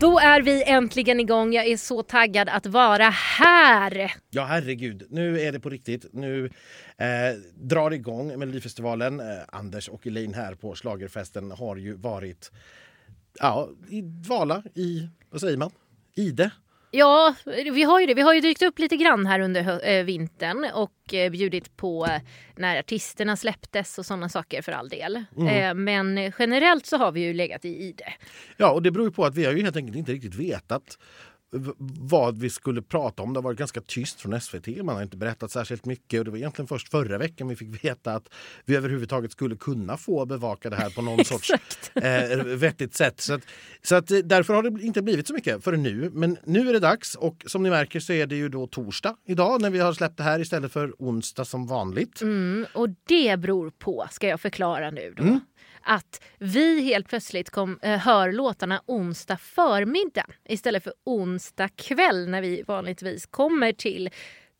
Då är vi äntligen igång. Jag är så taggad att vara här. Ja, herregud. Nu är det på riktigt. Nu eh, drar igång Melodifestivalen. Eh, Anders och Elin här på Slagerfesten har ju varit ja, i dvala i, vad säger man, ide. Ja, vi har ju det. Vi har ju dykt upp lite grann här under äh, vintern och äh, bjudit på äh, när artisterna släpptes och sådana saker för all del. Mm. men generellt så har vi ju legat i ide. Ja, och det beror ju på att vi har ju helt enkelt inte riktigt vetat vad vi skulle prata om. Det har varit ganska tyst från SVT. Man har inte berättat särskilt mycket. Och det var egentligen först förra veckan vi fick veta att vi överhuvudtaget skulle kunna få bevaka det här på någon sorts eh, vettigt sätt. Så, att, så att, eh, därför har det inte blivit så mycket för nu. Men nu är det dags och som ni märker så är det ju då torsdag idag när vi har släppt det här istället för onsdag som vanligt. Mm, och det beror på, ska jag förklara nu då. Mm att vi helt plötsligt kom, eh, hör låtarna onsdag förmiddag istället för onsdag kväll när vi vanligtvis kommer till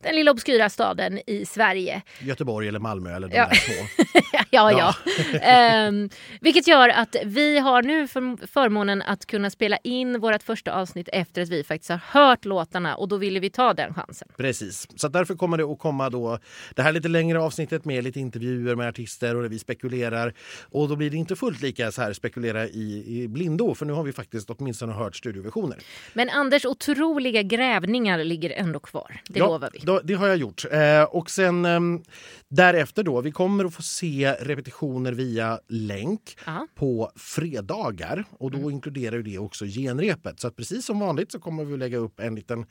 den lilla obskyra staden i Sverige. Göteborg eller Malmö eller de ja. där två. ja, ja. ja. um, vilket gör att vi har nu för, förmånen att kunna spela in vårt första avsnitt efter att vi faktiskt har hört låtarna och då ville vi ta den chansen. Precis, så därför kommer det att komma då det här lite längre avsnittet med lite intervjuer med artister och där vi spekulerar. Och då blir det inte fullt lika så här spekulera i, i blindo för nu har vi faktiskt åtminstone hört studioversioner. Men Anders otroliga grävningar ligger ändå kvar, det ja, lovar vi då, det har jag gjort. Eh, och sen eh, därefter då, vi kommer att få se repetitioner via länk Aha. på fredagar. Och då mm. inkluderar det också genrepet. Så att precis som vanligt så kommer vi att lägga upp en liten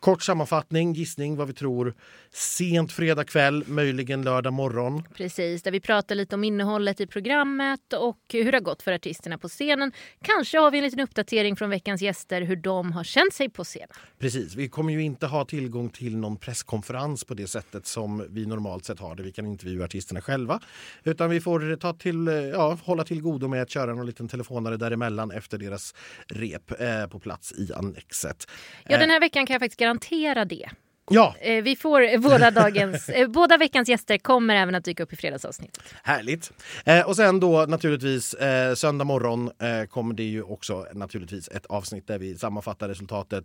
kort sammanfattning, gissning vad vi tror sent fredag kväll, möjligen lördag morgon. Precis, där vi pratar lite om innehållet i programmet och hur det har gått för artisterna på scenen. Kanske har vi en liten uppdatering från veckans gäster hur de har känt sig på scenen. Precis, vi kommer ju inte ha tillgång till någon press presskonferens på det sättet som vi normalt sett har det. Vi kan intervjua artisterna själva. Utan vi får ta till, ja, hålla till godo med att köra någon liten telefonare däremellan efter deras rep eh, på plats i Annexet. Ja, den här veckan kan jag faktiskt garantera det. Ja. Eh, vi får båda, dagens, eh, båda veckans gäster kommer även att dyka upp i fredagsavsnittet. Härligt. Eh, och sen då naturligtvis eh, söndag morgon eh, kommer det ju också naturligtvis ett avsnitt där vi sammanfattar resultatet.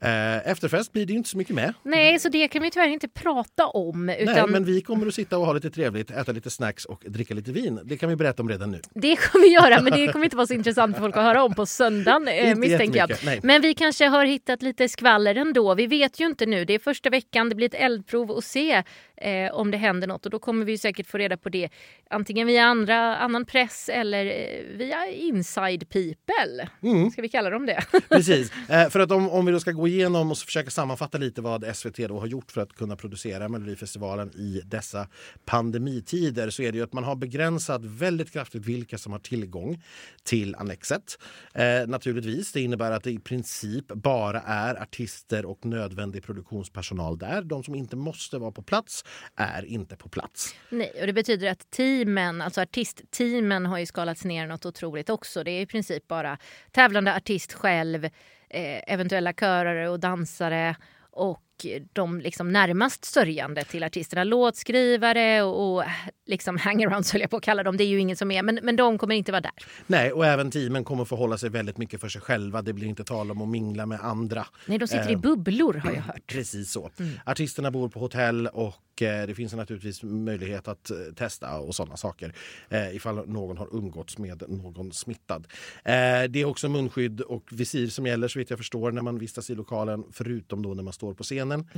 Eh, efterfest blir det inte så mycket med. Nej, så det kan vi tyvärr inte prata om. Utan... Nej, men vi kommer att sitta och ha lite trevligt, äta lite snacks och dricka lite vin. Det kan vi berätta om redan nu. Det kommer vi göra, men det kommer inte vara så intressant för folk att höra om på söndagen eh, misstänker jag. Nej. Men vi kanske har hittat lite skvaller ändå. Vi vet ju inte nu. Det är första första veckan. Det blir ett eldprov och se eh, om det händer något och då kommer vi säkert få reda på det antingen via andra, annan press eller eh, via inside people. Mm. Ska vi kalla dem det? Precis. Eh, för att om, om vi då ska gå igenom och försöka sammanfatta lite vad SVT då har gjort för att kunna producera Melodifestivalen i dessa pandemitider så är det ju att man har begränsat väldigt kraftigt vilka som har tillgång till Annexet. Eh, naturligtvis, det innebär att det i princip bara är artister och nödvändig produktionspersonal där. De som inte måste vara på plats är inte på plats. Nej, och det betyder att teamen, alltså artistteamen har ju skalats ner något otroligt också. Det är i princip bara tävlande artist själv, eh, eventuella körare och dansare och de liksom närmast sörjande till artisterna. Låtskrivare och, och liksom hangarounds höll jag på att kalla dem. Det är ju ingen som är, men, men de kommer inte vara där. Nej, och även teamen kommer få hålla sig väldigt mycket för sig själva. Det blir inte tal om att mingla med andra. Nej, de sitter eh, i bubblor har jag hört. Precis så. Mm. Artisterna bor på hotell och eh, det finns naturligtvis möjlighet att eh, testa och sådana saker eh, ifall någon har umgåtts med någon smittad. Eh, det är också munskydd och visir som gäller så vitt jag förstår när man vistas i lokalen förutom då när man står på scen scenen.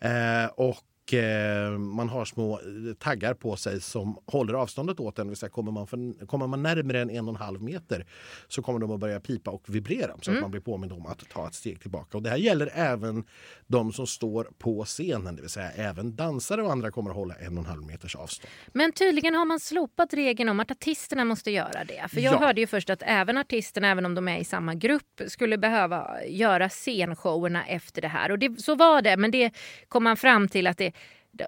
Ja. Eh, och eh, man har små taggar på sig som håller avståndet åt en. kommer, man för, kommer man närmare än en och en halv meter så kommer de att börja pipa och vibrera så mm. att man blir påmind om att ta ett steg tillbaka. Och det här gäller även de som står på scenen, det vill säga även dansare och andra kommer att hålla en och en halv meters avstånd. Men tydligen har man slopat regeln om att artisterna måste göra det. För jag ja. hörde ju först att även artisterna, även om de är i samma grupp, skulle behöva göra scenshowerna efter det här. Och det, så var det, men det kom man fram till att det,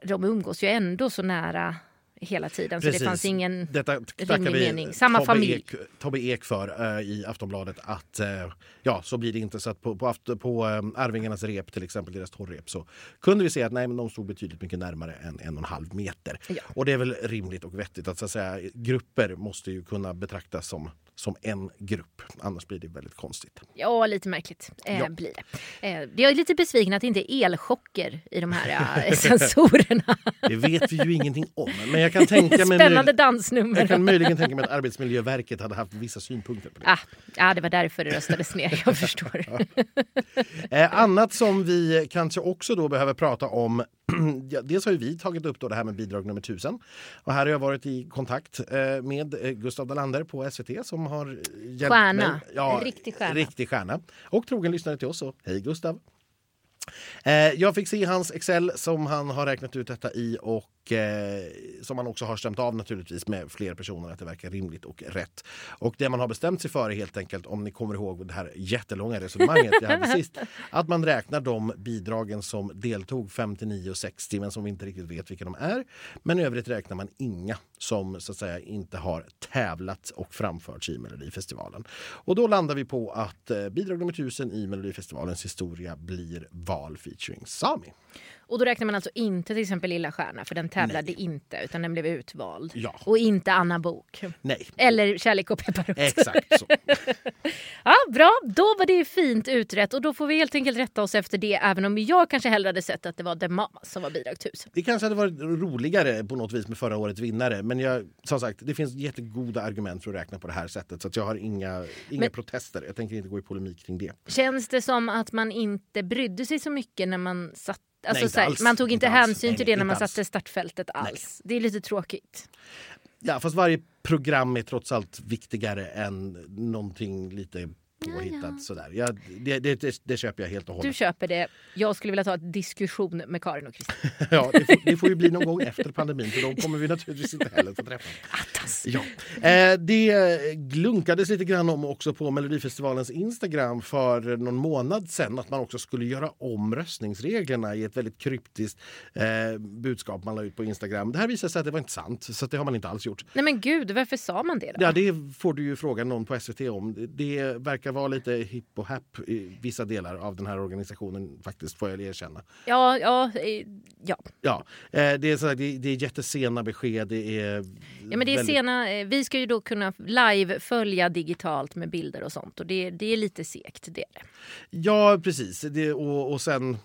de umgås ju ändå så nära hela tiden. Precis. Så det fanns ingen Detta rimlig mening. Samma Tobbe familj. Ek, Tobbe Ek för uh, i Aftonbladet att uh, ja, så blir det inte. Så att på, på, på um, Arvingarnas rep, till exempel deras torrrep, så kunde vi se att nej, men de stod betydligt mycket närmare än en och en halv meter. Ja. Och det är väl rimligt och vettigt att, så att säga, grupper måste ju kunna betraktas som som en grupp. Annars blir det väldigt konstigt. Ja, lite märkligt eh, Ja. blir det. Eh, jag är lite besviken att det inte är elchocker i de här eh, sensorerna. Det vet vi ju ingenting om. Men jag kan tänka mig, Spännande dansnummer. jag kan möjligen tänka mig att Arbetsmiljöverket hade haft vissa synpunkter på det. Ah, ja, det var därför det röstades ner. Jag förstår. Eh, annat som vi kanske också då behöver prata om. Ja, dels har ju vi tagit upp då det här med bidrag nummer 1000. Och här har jag varit i kontakt eh, med eh, Gustav Dalander på SVT som har hjälpt Stjärna. mig. Ja, riktig stjärna. Riktig stjärna. Och trogen lyssnare till oss. Så hej Gustav! Eh, jag fick se hans Excel som han har räknat ut detta i och eh, som han också har stämt av naturligtvis med fler personer att det verkar rimligt och rätt. Och det man har bestämt sig för är helt enkelt, om ni kommer ihåg det här jättelånga resonemanget jag hade sist, att man räknar de bidragen som deltog 59 och 60 men som vi inte riktigt vet vilka de är. Men i övrigt räknar man inga som så att säga inte har tävlat och framförts i Melodifestivalen. Och då landar vi på att eh, bidrag nummer 1000 i Melodifestivalens historia blir Val featuring Sami. Och då räknar man alltså inte till exempel Lilla Stjärna för den tävlade inte utan den blev utvald. Ja. Och inte Anna Bok. Nej, Eller Kärlek och pepparrot. exakt så. Ja, bra, då var det fint utrett och då får vi helt enkelt rätta oss efter det även om jag kanske hellre hade sett att det var The Mamas som var bidrag 1000. Det kanske hade varit roligare på något vis med förra årets vinnare men jag, som sagt, det finns jättegoda argument för att räkna på det här sättet så jag har inga, inga Men- protester. Jag tänker inte gå i polemik kring det. Känns det som att man inte brydde sig så mycket när man satt Alltså, inte så här, alls. man tog inte, Inte alls. hänsyn Nej, till det när man alls. satte startfältet alls. Det är lite tråkigt. Ja, fast varje program är trots allt viktigare än någonting lite påhittat. Sådär. Ja, det, det, det, det köper jag helt och Du hållet. köper det. Jag skulle vilja ta en diskussion med Karin och Kristin. Ja, det, får, det får ju bli någon gång efter pandemin för då kommer vi naturligtvis inte heller få träffa. Attas. Ja. Eh, det glunkades lite grann om också på Melodifestivalens Instagram för någon månad sedan att man också skulle göra om röstningsreglerna i ett väldigt kryptiskt eh, budskap man la ut på Instagram. Det här visade sig att det var inte sant, så det har man inte alls gjort. Nej men gud, varför sa man det då? Ja, det får du ju fråga någon på SVT om. Det- Det verkar vara lite hipp och happ i vissa delar av den här organisationen faktiskt, får jag erkänna. Ja, ja, eh, ja. Ja, eh, det är, så här, det, det är jättesena besked. Det är, ja men det är väldigt- sena, eh, vi ska ju då kunna live följa digitalt med bilder och sånt och det, det är lite segt. Det är det. Ja, precis. Det, och, och sen...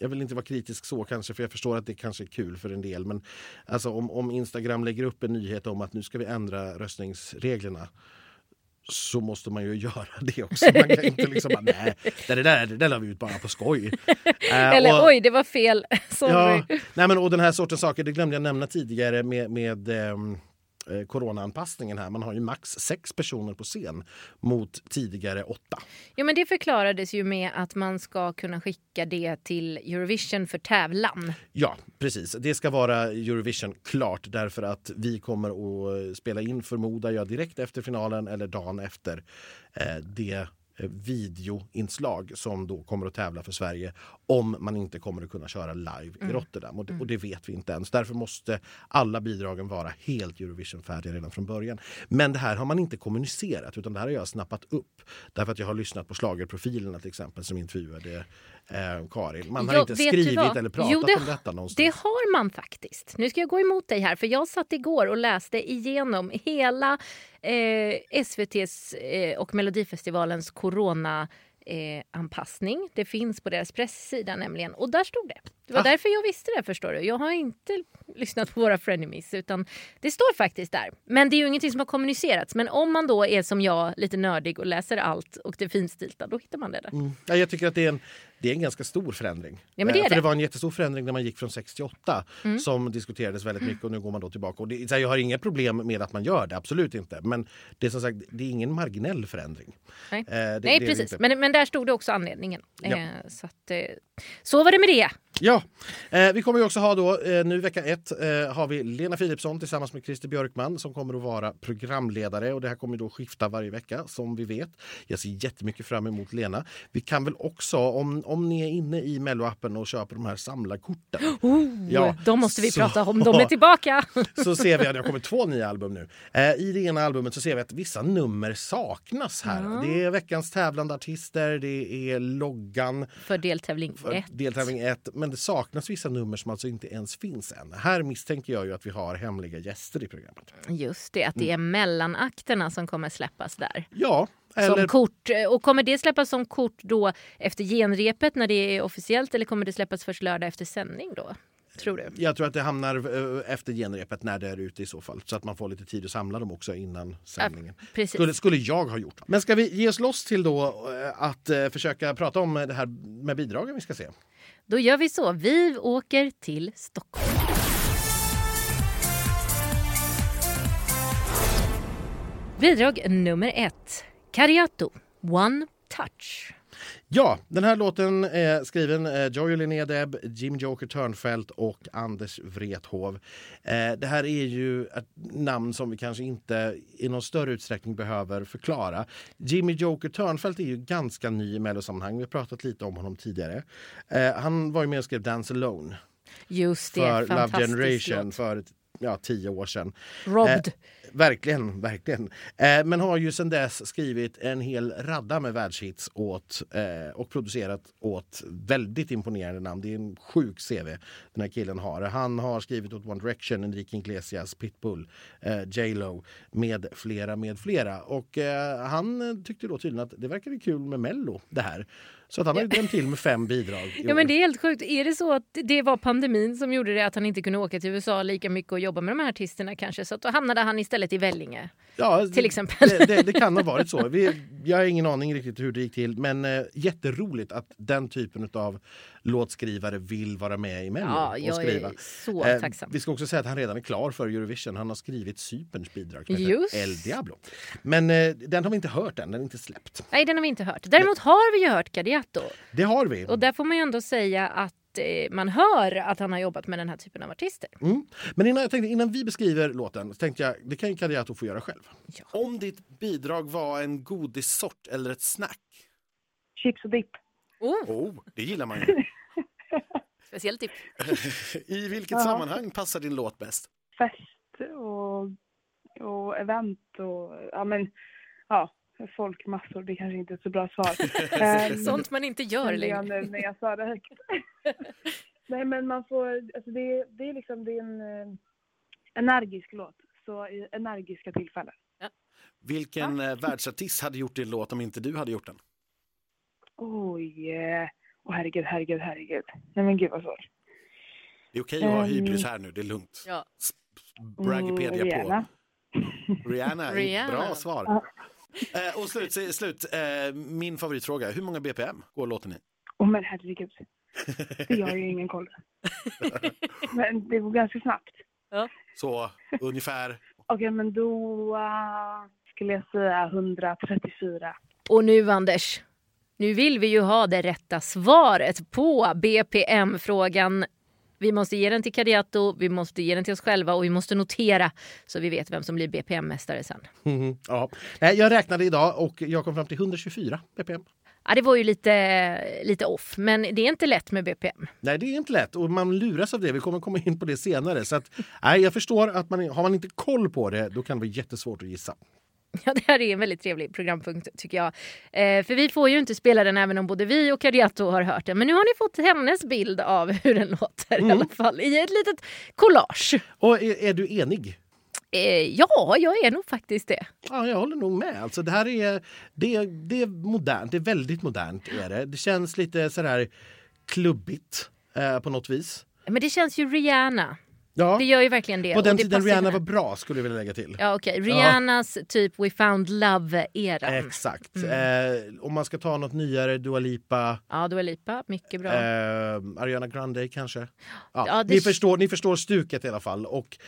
Jag vill inte vara kritisk så kanske, för jag förstår att det kanske är kul för en del. Men alltså, om, om Instagram lägger upp en nyhet om att nu ska vi ändra röstningsreglerna så måste man ju göra det också. Man kan inte liksom bara, nej, det där, det där la vi ut bara på skoj. Eh, Eller och- oj, det var fel. Sorry. Ja, nej men, och den här sortens saker, det glömde jag nämna tidigare med, med ehm, eh, coronaanpassningen här. Man har ju max sex personer på scen mot tidigare åtta. Ja, men det förklarades ju med att man ska kunna skicka det till Eurovision för tävlan. Ja, precis. Det ska vara Eurovision klart därför att vi kommer att spela in, förmodar jag, direkt efter finalen eller dagen efter eh, det videoinslag som då kommer att tävla för Sverige om man inte kommer att kunna köra live i Rotterdam. Och det, och det vet vi inte ens. Därför måste alla bidragen vara helt Eurovision-färdiga redan från början. Men det här har man inte kommunicerat utan det här har jag snappat upp. Därför att jag har lyssnat på Schlagerprofilerna till exempel som intervjuade eh, Karin. Man har Ja, inte skrivit eller pratat Jo, det om detta någonstans. Det har man faktiskt. Nu ska jag gå emot dig här, för jag satt igår och läste igenom hela eh, SVTs eh, och Melodifestivalens corona eh, anpassning. Det finns på deras pressida nämligen. Och där stod det. Det var Ah. därför jag visste det förstår du. Jag har inte lyssnat på våra frenemies utan det står faktiskt där. Men det är ju ingenting som har kommunicerats. Men om man då är som jag, lite nördig och läser allt och det finstilta, då hittar man det där. Mm. Ja, jag tycker att det är en, det är en ganska stor förändring. Ja, men det är Eh, för det. var en jättestor förändring när man gick från 6 till 8 Mm. som diskuterades väldigt mycket och nu går man då tillbaka. Och det, jag har inga problem med att man gör det, absolut inte. Men det är som sagt, det är ingen marginell förändring. Nej. Eh, det- Nej är det precis, men, men där stod det också anledningen. Ja. Eh, så, att, så var det med det. Ja, eh, vi kommer ju också ha då, eh, nu vecka ett eh, har vi Lena Philipsson tillsammans med Christer Björkman som kommer att vara programledare och det här kommer då skifta varje vecka som vi vet. Jag ser jättemycket fram emot Lena. Vi kan väl också, om, om ni är inne i Melloappen och köper de här samlarkorten Oh, Ja, de måste vi så- prata om. De är tillbaka. så ser vi att det har kommit två nya album nu. Eh, I det ena albumet så ser vi att vissa nummer saknas här. Det är veckans tävlande artister, det är loggan För deltävling för 1. deltävling 1. Men det saknas vissa nummer som alltså inte ens finns än. Här misstänker jag ju att vi har hemliga gäster i programmet. Just det, att det är mellanakterna som kommer släppas där. Ja, Som eller kort. Och kommer det släppas som kort då efter genrepet när det är officiellt eller kommer det släppas först lördag efter sändning då? Tror du? jag tror att det hamnar eh, efter genrepet när det är ute i så fall. Så att man får lite tid att samla dem också innan sändningen. Precis. Skulle, skulle jag ha gjort. Men ska vi ge oss loss till då eh, att eh, försöka prata om det här med bidragen vi ska se? Då gör vi så. Vi åker till Stockholm. Bidrag nummer ett. Cariato, One Touch. Ja, den här låten är skriven eh, Joy Linné Deb, Jim Joker Törnfeldt och Anders Wrethov. Eh, det här är ju ett namn som vi kanske inte i någon större utsträckning behöver förklara. Jimmy Joker Törnfeldt är ju ganska ny i mellosammanhang. Vi har pratat lite om honom tidigare. Eh, han var ju med och skrev Dance Alone Just det, för Love Generation låt. för ja, tio år sedan. Robbed. Eh, verkligen, verkligen. Eh, men har ju sedan dess skrivit en hel radda med världshits åt, eh, och producerat åt väldigt imponerande namn. Det är en sjuk CV den här killen har. Han har skrivit åt One Direction, Enrique Iglesias, Pitbull, eh, J Lo med flera, med flera. Och eh, han tyckte då tydligen att det verkade kul med Mello det här. Så att han har ju drämt till med fem bidrag. Ja men det är helt sjukt. Är det så att det var pandemin som gjorde det att han inte kunde åka till USA lika mycket och jobba med de här artisterna kanske? Så att då hamnade han istället i Vellinge. Ja, Till exempel. Det, det, det kan ha varit så. Vi, jag har ingen aning riktigt hur det gick till. Men eh, jätteroligt att den typen av låtskrivare vill vara med i Mello Ja, och skriva. är så Eh, tacksam. vi ska också säga att han redan är klar för Eurovision. Han har skrivit Cyperns bidrag som Just. heter El Diablo. Men eh, den har vi inte hört än, den är inte släppt. Nej, den har vi inte hört. Däremot har vi ju hört Cariato. Det har vi. Och där får man ju ändå säga att eh, man hör att han har jobbat med den här typen av artister. Mm. Men innan, jag tänkte, innan vi beskriver låten så tänkte jag det kan ju Cariato få göra själv. Om ditt bidrag var en godissort eller ett snack? Chips och dipp. Oh, Oh, det gillar man ju. speciellt tipp. I vilket Ja. sammanhang passar din låt bäst? Fest och, och event och ja men ja, folkmassor. Det kanske inte är ett så bra svar. Ehm, Sånt man inte gör längre. nu när jag sa det högt. Nej men man får, alltså det, det är liksom det är en eh, energisk låt. Så i energiska tillfällen. Vilken eh, världsartist hade gjort din låt om inte du hade gjort den? Oj, eh, åh herregud, herregud, herregud. Nej men gud vad svårt. Det är okej att ha Ehm. hybris här nu, det är lugnt. Ja. Braggipedia Mm, Rihanna. på. Rihanna, Rihanna. bra svar. Ja. Eh, och slut, slut eh, min favoritfråga. Hur många BPM går låten i? Åh men herregud. Det har jag ju ingen koll. Men det går ganska snabbt. Så ungefär. Okej, men då uh, skulle jag säga 134. Och nu Anders, nu vill vi ju ha det rätta svaret på BPM-frågan. Vi måste ge den till Cariato, vi måste ge den till oss själva och vi måste notera så vi vet vem som blir BPM-mästare sen. Mhm, ja. Jag räknade idag och jag kom fram till 124 BPM. Ja, det var ju lite, lite off, men det är inte lätt med BPM. Nej, det är inte lätt och man luras av det. Vi kommer komma in på det senare. Så att, nej, jag förstår att man, har man inte koll på det, då kan det vara jättesvårt att gissa. Ja, det här är en väldigt trevlig programpunkt tycker jag. Eh, för vi får ju inte spela den även om både vi och Cariato har hört den. Men nu har ni fått hennes bild av hur den låter i alla fall. I ett litet collage. Och är, är du enig? Eh, ja, jag är nog faktiskt det. Ja, jag håller nog med. Alltså, det här är, det, det är modernt. Det är väldigt modernt. Är det. det känns lite sådär klubbigt eh, på något vis. Men det känns ju Rihanna. Ja, Det gör ju verkligen det. på och den det tiden Rihanna var bra skulle jag vilja lägga till. Ja, okej. Rihannas typ We found love-eran. Exakt. Mm. Eh, om man ska ta något nyare, Dua Lipa, Ja, Dua Lipa. Mycket bra. eh, Ariana Grande kanske. Ja, Ja, det- ni, förstår, ni förstår stuket i alla fall. Och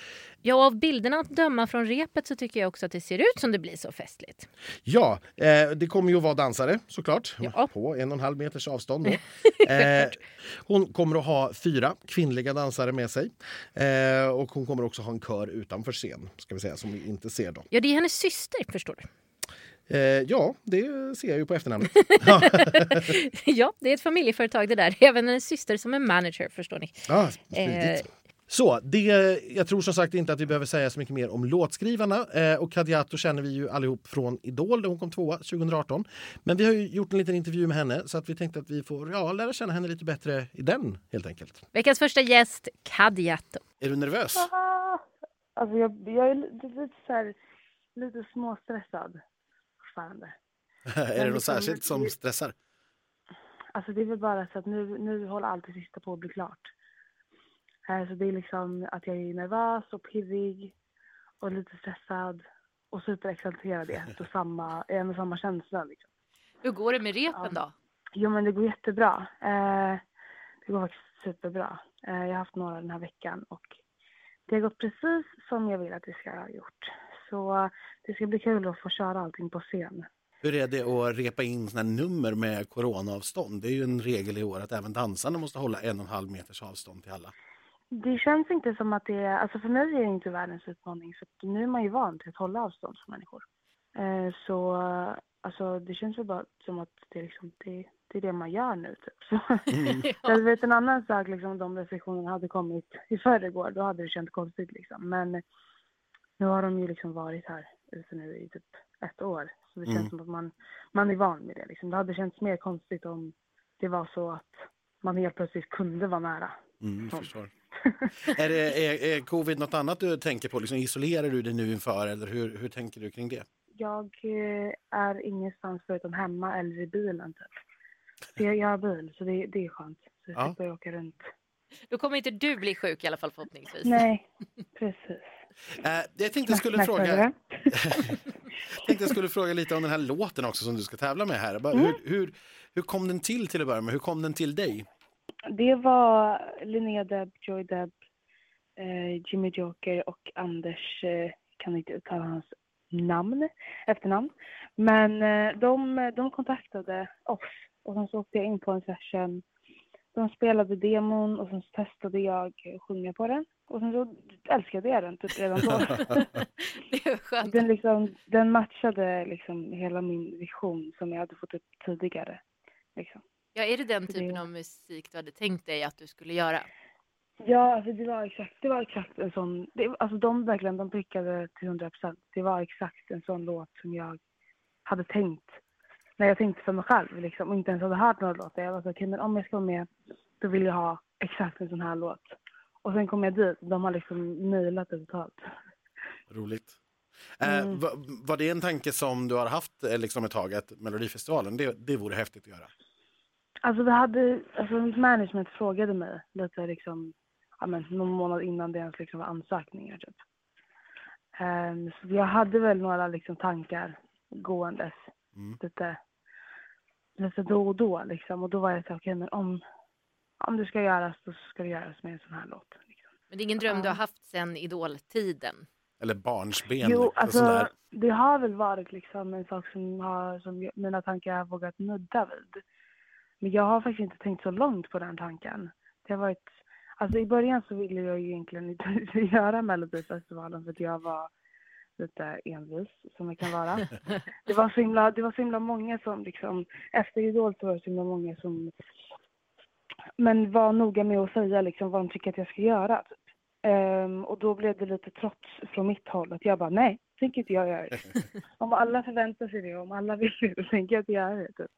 Ja, av bilderna att döma från repet så tycker jag också att det ser ut som det blir så festligt. Ja, eh, det kommer ju att vara dansare såklart. Ja. På en och en halv meters avstånd. Eh, hon kommer att ha fyra kvinnliga dansare med sig. Eh, och hon kommer också ha en kör utanför scen, ska vi säga, som vi inte ser då. Ja, det är hennes syster, förstår du. Eh, ja, det ser jag ju på efternamnet. ja, det är ett familjeföretag det där. Även hennes syster som är manager, förstår ni. Smidigt. Så, det, jag tror som sagt inte att vi behöver säga så mycket mer om låtskrivarna. Eh, och Kadiatou känner vi ju allihop från Idol där hon kom tvåa 2018. Men vi har ju gjort en liten intervju med henne så att vi tänkte att vi får ja, lära känna henne lite bättre i den helt enkelt. Veckans första gäst, Kadiatou. Är du nervös? Ah, Alltså jag, jag är lite, lite så här, lite småstressad fortfarande. är det något liksom- särskilt som stressar? Alltså det är väl bara så att nu, nu håller allt det sista på att bli klart. Eh, Så det är liksom att jag är nervös och pirrig och lite stressad och superexalterad i ett och samma, en och samma känsla. Liksom. Hur går det med repen då? Jo men det går jättebra. Eh, Det går faktiskt superbra. Eh, Jag har haft några den här veckan och det har gått precis som jag vill att det ska ha gjort. Så det ska bli kul att få köra allting på scen. Hur är det att repa in såna här nummer med coronaavstånd? Det är ju en regel i år att även dansarna måste hålla en och en halv meters avstånd till alla. Det känns inte som att det är, alltså för mig är det inte världens utmaning för nu är man ju van till att hålla avstånd från människor. Eh, Så alltså det känns väl bara som att det är liksom, det, det är det man gör nu typ. Så, Jag vet en annan sak liksom om de restriktionerna hade kommit i förrgår, då hade det känts konstigt liksom. Men nu har de ju liksom varit här ute nu i typ ett år. Så det känns Mm. som att man, man är van med det liksom. Det hade känts mer konstigt om det var så att man helt plötsligt kunde vara nära. Mm, Sånt. förstår. är, det, är, är covid något annat du tänker på? Liksom, isolerar du dig nu inför eller hur, hur tänker du kring det? Jag eh, är ingenstans förutom hemma eller i bilen typ. Så jag, jag har bil, så det, det är skönt. Så jag Ja. slipper åka runt. Då kommer inte du bli sjuk i alla fall förhoppningsvis. Nej, precis. Eh, jag tänkte jag skulle fråga... tänkte jag skulle fråga lite om den här låten också som du ska tävla med här. Bara, hur, hur, hur kom den till till att börja med? Hur kom den till dig? Det var Linnea Deb, Joy Deb, eh, Jimmy Joker och Anders, eh, kan inte uttala hans namn, efternamn. Men eh, de, de kontaktade oss och sen så åkte jag in på en session. De spelade demon och sen testade jag att sjunga på den. Och sen så älskade jag den typ redan då. Det är skönt. den, liksom, den matchade liksom hela min vision som jag hade fått upp tidigare. Liksom. Ja, är det den typen det- av musik du hade tänkt dig att du skulle göra? Ja, alltså det var exakt, det var exakt en sån, det, alltså de verkligen, de prickade till 100 procent. Det var exakt en sån låt som jag hade tänkt, när jag tänkte för mig själv liksom, och inte ens hade hört några låtar. Jag var så okej men om jag ska vara med, då vill jag ha exakt en sån här låt. Och sen kom jag dit, de har liksom nailat det totalt. Roligt. Eh, Mm. va, var det en tanke som du har haft eh, liksom ett tag, att Melodifestivalen, det, det vore häftigt att göra? Alltså det hade, alltså mitt management frågade mig lite liksom, ja men någon månad innan det ens liksom var ansökningar typ. Ehm, så jag hade väl några liksom tankar gåendes Mm. lite, lite då och då liksom. Och då var jag så okej men om, om det ska göras då ska det göras med en sån här låt. Liksom. Men det är ingen dröm du Ja. har haft sen idoltiden? Eller barnsben? Jo, liksom, alltså det har väl varit liksom en sak som, har, som mina tankar har vågat nudda vid. Men jag har faktiskt inte tänkt så långt på den tanken. Det har varit, alltså i början så ville jag ju egentligen inte göra Melodifestivalen för att jag var lite envis som jag kan vara. Det var så himla, det var så himla många som liksom, efter Idol så var det så himla många som men var noga med att säga liksom vad de tycker att jag ska göra. Typ. Ehm, och då blev det lite trots från mitt håll att jag bara nej, tänker inte jag göra det. om alla förväntar sig det, om alla vill det, tänker jag inte göra det. Typ.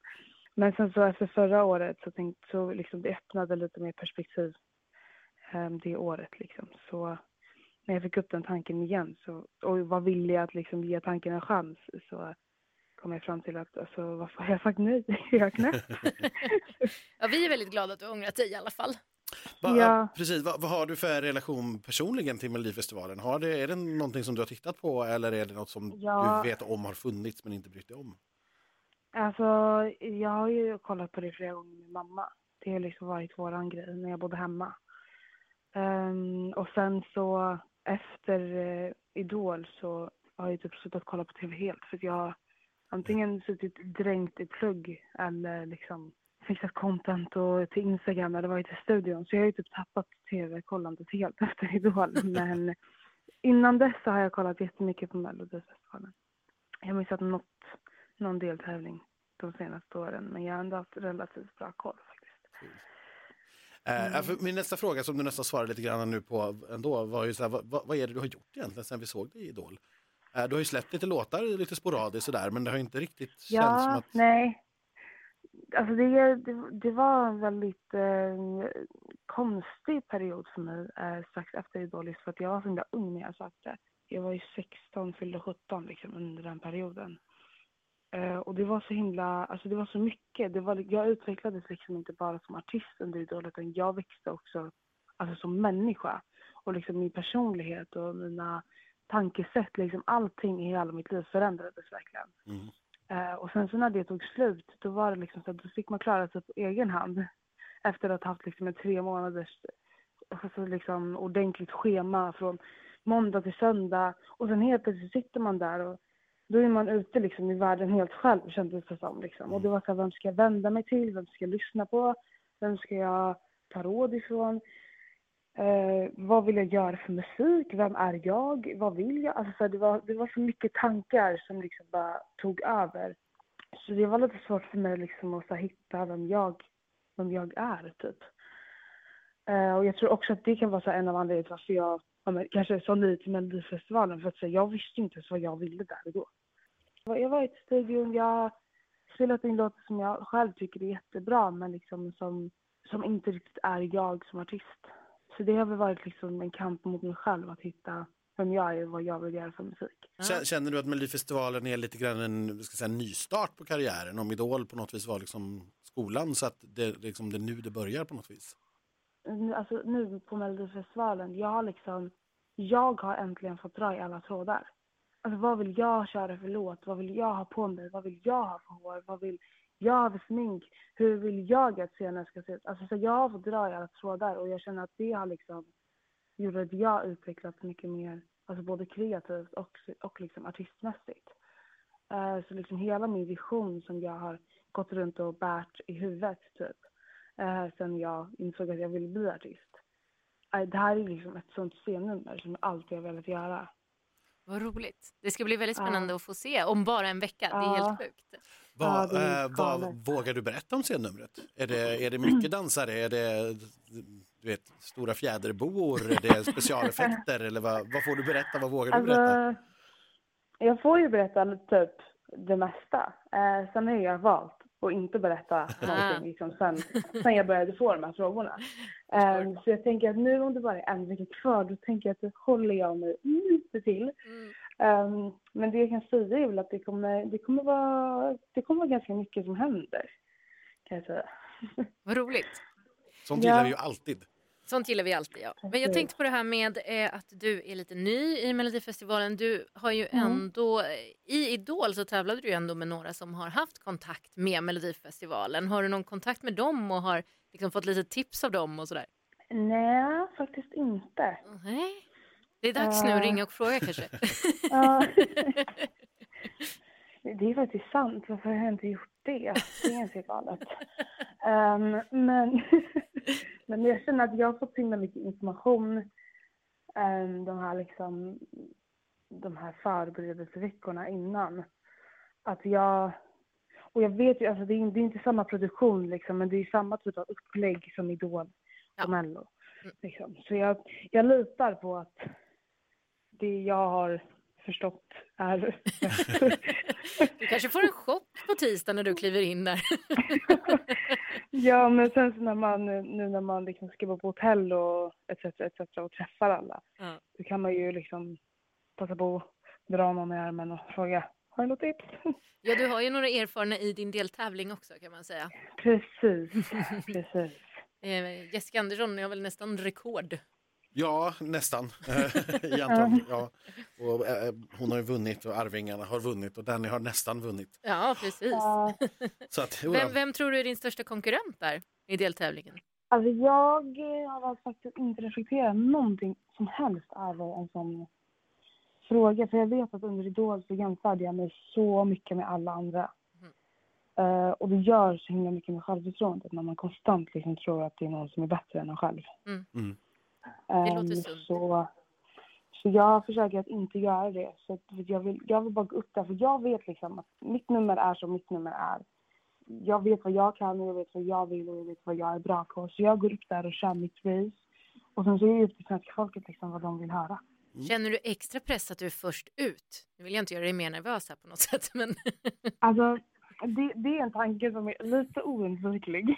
Men sen så efter förra året så tänkte så liksom det öppnade lite mer perspektiv ehm, det året liksom. Så när jag fick upp den tanken igen så, och var villig att liksom ge tanken en chans så kom jag fram till att alltså varför har jag sagt nej? Jag knäpp. Ja, vi är väldigt glada att du har ångrat dig i alla fall. Va, Ja. Precis, vad, vad har du för relation personligen till Melodifestivalen? Har det, är det någonting som du har tittat på eller är det något som Ja. du vet om har funnits men inte brytt dig om? Alltså, jag har ju kollat på det flera gånger med mamma. Det har liksom varit våran grej när jag bodde hemma. Um, och sen så efter uh, Idol så har jag typ slutat kolla på tv helt för att jag har antingen suttit dränkt i plugg eller liksom fixat content och till Instagram eller varit i studion. Så jag har ju typ tappat tv-kollandet helt efter Idol. Men innan dess så har jag kollat jättemycket på Melodifestivalen. Jag har missat något någon deltävling de senaste åren. Men jag har ändå haft relativt bra koll faktiskt. Eh, för min nästa fråga som du nästan svarade lite grann nu på ändå var ju så här, vad, vad är det du har gjort egentligen sen vi såg dig i Idol? Eh, du har ju släppt lite låtar lite sporadiskt sådär men det har inte riktigt känts som Ja, att... nej. Alltså det, det, det var en väldigt eh, konstig period för mig eh, strax efter Idolis för att jag var så himla ung när jag sökte. Jag var ju 16, fyllde 17 liksom under den perioden. Eh, och det var så himla, alltså det var så mycket. Det var, jag utvecklades liksom inte bara som artist under Idol utan jag växte också alltså som människa. Och liksom min personlighet och mina tankesätt, liksom allting i hela mitt liv förändrades verkligen. Mm. Eh, och sen så när det tog slut, då var det liksom så att då fick man klara sig på egen hand. Efter att ha haft liksom en tre månaders alltså liksom ordentligt schema från måndag till söndag. Och sen helt plötsligt sitter man där och då är man ute liksom i världen helt själv kändes det som. Liksom. Och det var så här, vem ska jag vända mig till? Vem ska jag lyssna på? Vem ska jag ta råd ifrån? Eh, vad vill jag göra för musik? Vem är jag? Vad vill jag? Alltså, så här, det, var, det var så mycket tankar som liksom bara tog över. Så det var lite svårt för mig liksom att så här, hitta vem jag, vem jag är, typ. Eh, och jag tror också att det kan vara så här, en av anledningarna till varför jag ja, men, kanske sa nej till Melodifestivalen. För att så här, jag visste inte ens vad jag ville där och då. Jag var i ett studion, jag har spelat in låtar som jag själv tycker är jättebra men liksom som, som inte riktigt är jag som artist. Så det har väl varit liksom en kamp mot mig själv att hitta vem jag är och vad jag vill göra för musik. Känner du att Melodifestivalen är lite grann en ska säga, nystart på karriären? Om Idol på något vis var liksom skolan så att det, liksom, det är nu det börjar på något vis? Nu- Alltså nu på Melodifestivalen, jag har liksom, jag har äntligen fått dra i alla trådar. Alltså vad vill jag köra för låt? Vad vill jag ha på mig? Vad vill jag ha för hår? Vad vill jag ha för smink? Hur vill jag att scenen ska se ut? Alltså så jag har fått dra i alla trådar och jag känner att det har liksom gjort att jag utvecklats mycket mer, alltså både kreativt och, och liksom artistmässigt. Uh, så liksom hela min vision som jag har gått runt och bärt i huvudet typ, eh, sen jag insåg att jag ville bli artist. Eh, det här är liksom ett sånt scennummer som jag alltid har velat göra. Vad roligt. Det ska bli väldigt Ja. spännande att få se om bara en vecka. Det är Ja. helt sjukt. Vad, Ja, är eh, vad vågar du berätta om scennumret? Är det, är det mycket dansare? Är det du vet, stora fjäderboor? Är det specialeffekter? Eller vad, vad får du berätta? Vad vågar du berätta? Alltså, jag får ju berätta typ det mesta. Eh, sen har jag valt att inte berätta någonting liksom, sen, sen jag började få de här frågorna. Eh, så jag tänker att nu om det bara är en vecka kvar, då tänker jag att då håller jag mig lite till. Mm. Eh, men det jag kan säga är väl att det kommer, det kommer, vara, det kommer vara ganska mycket som händer. Kan jag säga. Vad roligt. Sånt Ja. gillar vi ju alltid. Sånt gillar vi alltid. Ja. Men jag tänkte på det här med eh, att du är lite ny i Melodifestivalen. Du har ju ändå, i Idol så tävlade du ju ändå med några som har haft kontakt med Melodifestivalen. Har du någon kontakt med dem och har liksom fått lite tips av dem och sådär? Nej, faktiskt inte. Nej. Det är dags nu att Eh. ringa och fråga kanske. Det är faktiskt sant. Varför har jag inte gjort det? Det är ganska galet. Um, men, men jag känner att jag har fått så himla mycket information um, de här liksom de här förberedelseveckorna innan. Att jag och jag vet ju, alltså det är, det är inte samma produktion liksom, men det är samma typ av upplägg som Idol Ja. och Mello. Liksom. Så jag, jag litar på att det jag har förstått är. Du kanske får en chock på tisdag när du kliver in där. ja, men sen så när man, nu när man liksom ska bo på hotell och etc, etc och träffar alla, Ja. då kan man ju liksom passa på att dra någon i armen och fråga, har du något tips? Ja, du har ju några erfarna i din deltävling också kan man säga. precis, precis. Eh, Jessica Andersson har väl nästan rekord. Ja, nästan. Antal. Ja. Och, eh, hon har ju vunnit och Arvingarna har vunnit och Danny har nästan vunnit. Ja, precis. Så att, jo, Vem, vem tror du är din största konkurrent där i deltävlingen? alltså jag har valt faktiskt inte reflektera någonting som helst över en sån fråga. För jag vet att under Idol så jämförde jag mig så mycket med alla andra. Eh, och det gör så himla mycket med självförtroendet när man konstant liksom tror att det är någon som är bättre än en själv. Mm. Det låter Ehm, sunt. Så, så jag försöker att inte göra det. Så att jag, vill, jag vill bara gå upp där, för jag vet liksom att mitt nummer är som mitt nummer är. jag vet vad jag kan och jag vet vad jag vill och jag vet vad jag är bra på. Så jag går upp där och kör mitt race. Och sen så är det upp till svenska folket liksom vad de vill höra. Känner du extra press att du är först ut? Nu vill jag inte göra dig mer nervös här på något sätt, men... Alltså, det, det är en tanke som är lite oundviklig.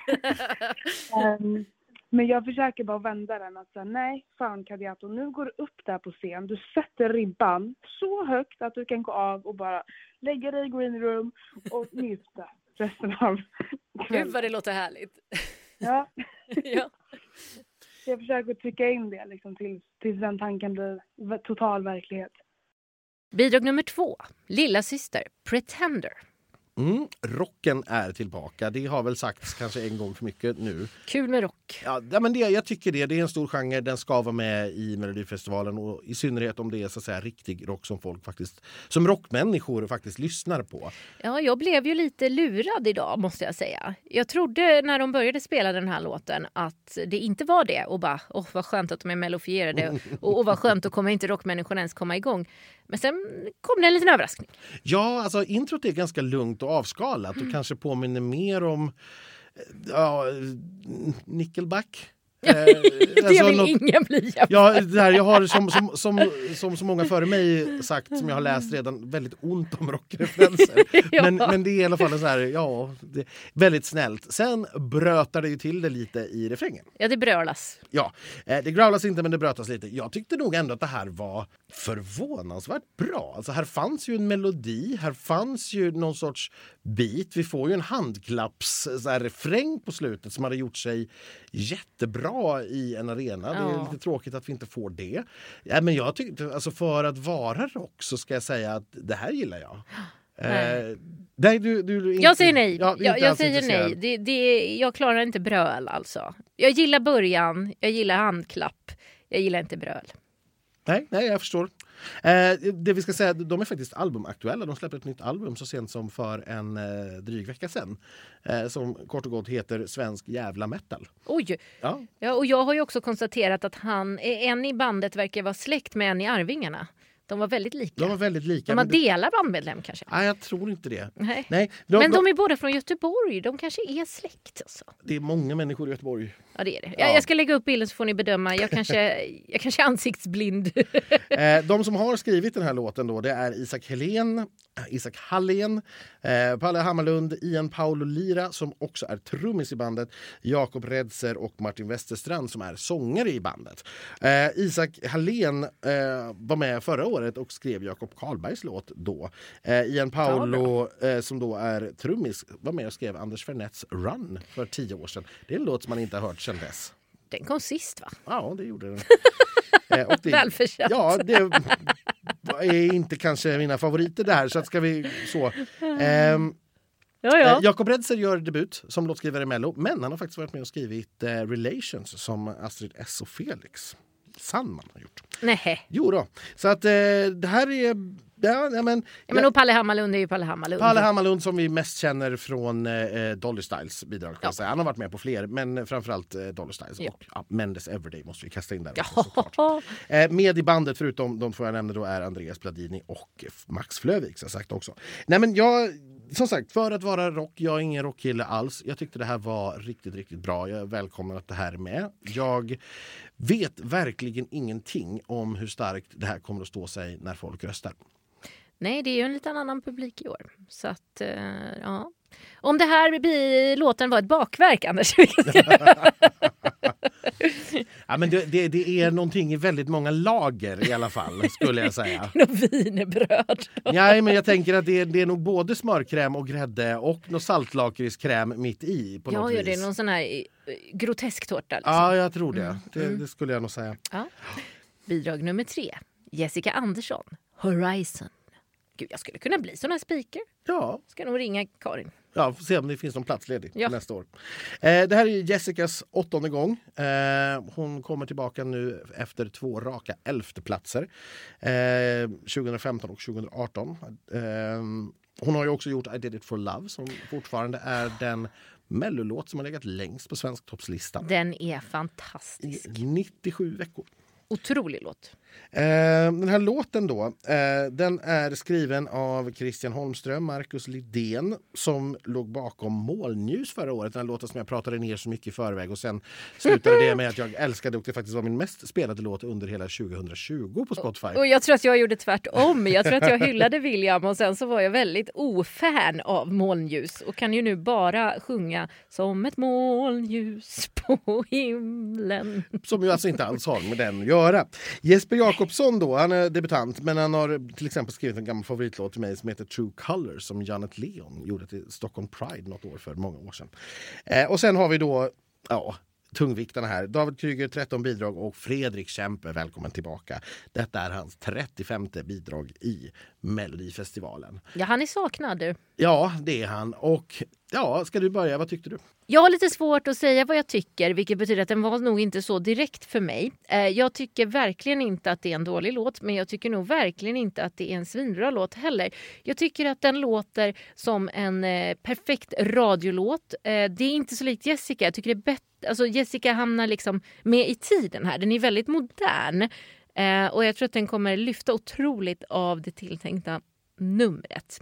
um, men jag försöker bara vända den att säga nej, fan Kadiato, nu går du upp där på scen, du sätter ribban så högt att du kan gå av och bara lägga dig i green room och njuta resten av Gud vad det låter härligt. Ja. ja. Jag försöker trycka in det liksom tills, tills den tanken blir total verklighet. Bidrag nummer två, Lilla syster, Pretender. Mm, rocken är tillbaka. Det har väl sagts kanske en gång för mycket nu. Kul med rock. Ja, men det, jag tycker det. Det är en stor genre. Den ska vara med i Melodifestivalen och i synnerhet om det är så att säga riktig rock som folk faktiskt som rockmänniskor faktiskt lyssnar på. Ja, jag blev ju lite lurad idag måste jag säga. Jag trodde när de började spela den här låten att det inte var det och bara åh vad skönt att de är mellofierade och, och vad skönt då kommer inte rockmänniskorna ens komma igång. Men sen kom det en liten överraskning. Ja, alltså introt är ganska lugnt och avskalat och mm. kanske påminner mer om ja, eh, Nickelback. Eh, det alltså vill något, ingen bli ja, det här, Jag har som, som, som, som så många före mig sagt, som jag har läst redan, väldigt ont om rockreferenser. ja. men, men det är i alla fall så här, ja, det, väldigt snällt. Sen brötar det ju till det lite i refrängen. Ja, det brölas. Ja, eh, det growlas inte men det brötas lite. Jag tyckte nog ändå att det här var förvånansvärt bra. Alltså här fanns ju en melodi, här fanns ju någon sorts beat. Vi får ju en handklapps så här, refräng på slutet som hade gjort sig jättebra i en arena. Ja. Det är lite tråkigt att vi inte får det. Ja, men jag tyckte, alltså för att vara rock så ska jag säga att det här gillar jag. Nej. Eh, nej, du, du, inte, jag säger nej. Ja, jag, jag säger nej. Det, det, jag klarar inte bröl alltså. Jag gillar början, jag gillar handklapp, jag gillar inte bröl. Nej, nej, jag förstår. Eh, det vi ska säga, de är faktiskt albumaktuella. De släppte ett nytt album så sent som för en eh, dryg vecka sedan. Eh, som kort och gott heter Svensk jävla metal. Oj! Ja. ja, och jag har ju också konstaterat att han, en i bandet verkar vara släkt med en i Arvingarna. De var väldigt lika. De var väldigt lika. De har delar bandmedlem kanske? Nej, jag tror inte det. Nej. Nej de, men de är båda från Göteborg. De kanske är släkt. Alltså. Det är många människor i Göteborg. Ja, det är det. Ja. Jag, ska lägga upp bilden så får ni bedöma. Jag kanske, jag kanske är ansiktsblind. Eh, de som har skrivit den här låten då, det är Isak Helén, Isak Hallén, eh, Palle Hammarlund, Ian Paolo Lira som också är trummis i bandet, Jakob Redser och Martin Westerstrand som är sångare i bandet. Eh, Isak Hallén eh, var med förra året och skrev Jakob Karlbergs låt då. Eh, Ian Paolo eh, som då är trummis var med och skrev Anders Fernets Run för tio år sedan. Det är en låt som man inte har hört sedan dess. Den kom sist va? Ja, det gjorde den. Eh, det, Välförtjänt. Ja, det är inte kanske mina favoriter där. Så ska vi så. Um, Ja, ja. Eh, Jakob Redser gör debut som låtskrivare i Mello, men han har faktiskt varit med och skrivit eh, Relations som Astrid S och Felix Sandman har gjort. Nej. Jo då. Så att eh, det här är Ja, ja, men, ja, men och Palle Hammarlund är ju Palle Hammarlund. Palle Hammarlund som vi mest känner från eh, Dolly Styles bidrag. Ja. Han har varit med på fler, men framförallt eh, Dolly Styles. Ja. Och ja, Mendes Everyday måste vi kasta in där. Också, eh, med i bandet, förutom de två jag nämnde, då, är Andreas Bladini och Max Flövik. Sagt också. Nej, men jag, som sagt, för att vara rock, jag är ingen rockkille alls. Jag tyckte det här var riktigt, riktigt bra. Jag välkomnar att det här är med. Jag vet verkligen ingenting om hur starkt det här kommer att stå sig när folk röstar. Nej, det är ju en liten annan publik i år. Så att, eh, ja. Om det här blir, låten var ett bakverk, Anders. ja, men det, det, det, är någonting i väldigt många lager i alla fall, skulle jag säga. Något. Nej, men jag tänker att det, det är nog både smörkräm och grädde och något saltlakritskräm mitt i. På ja, något det är någon sån här eh, grotesk tårta. Liksom. Ja, jag tror det. Mm. Det, mm. det, skulle jag nog säga. Ja. Bidrag nummer tre. Jessica Andersson, Horizon. Gud, jag skulle kunna bli sån här speaker. Ja. Ska nog ringa Karin. Ja, får se om det finns någon plats ledig ja. nästa år. Eh, det här är Jessicas åttonde gång. Eh, hon kommer tillbaka nu efter två raka elfteplatser. Eh, 2015 och 2018. Eh, hon har ju också gjort I did it for love som fortfarande är den mellolåt som har legat längst på svensk toppslista. Den är fantastisk. I 97 veckor. Otrolig låt. Eh, den här låten då, eh, den är skriven av Christian Holmström, Marcus Lidén som låg bakom Molnljus förra året. Den här låten som jag pratade ner så mycket i förväg och sen slutade det med att jag älskade och det faktiskt var min mest spelade låt under hela 2020 på Spotify. Och jag tror att jag gjorde tvärtom. Jag tror att jag hyllade William och sen så var jag väldigt ofan av molnljus och kan ju nu bara sjunga som ett molnljus på himlen. Som ju alltså inte alls har med den att göra. Jesper Jakobsson då, han är debutant men han har till exempel skrivit en gammal favoritlåt till mig som heter True Colors som Janet Leon gjorde till Stockholm Pride något år för många år sedan. Eh, och sen har vi då ja, tungviktarna här. David Kryger 13 bidrag och Fredrik Kempe, välkommen tillbaka. Detta är hans 35 bidrag i Melodifestivalen. Ja, han är saknad. du. Ja, det är han. Och ja, ska du börja? Vad tyckte du? Jag har lite svårt att säga vad jag tycker, vilket betyder att den var nog inte så direkt för mig. Eh, jag tycker verkligen inte att det är en dålig låt, men jag tycker nog verkligen inte att det är en svinbra låt heller. Jag tycker att den låter som en eh, perfekt radiolåt. Eh, det är inte så likt Jessica. Jag tycker det är bättre. Alltså Jessica hamnar liksom med i tiden här. Den är väldigt modern. Och jag tror att den kommer lyfta otroligt av det tilltänkta numret.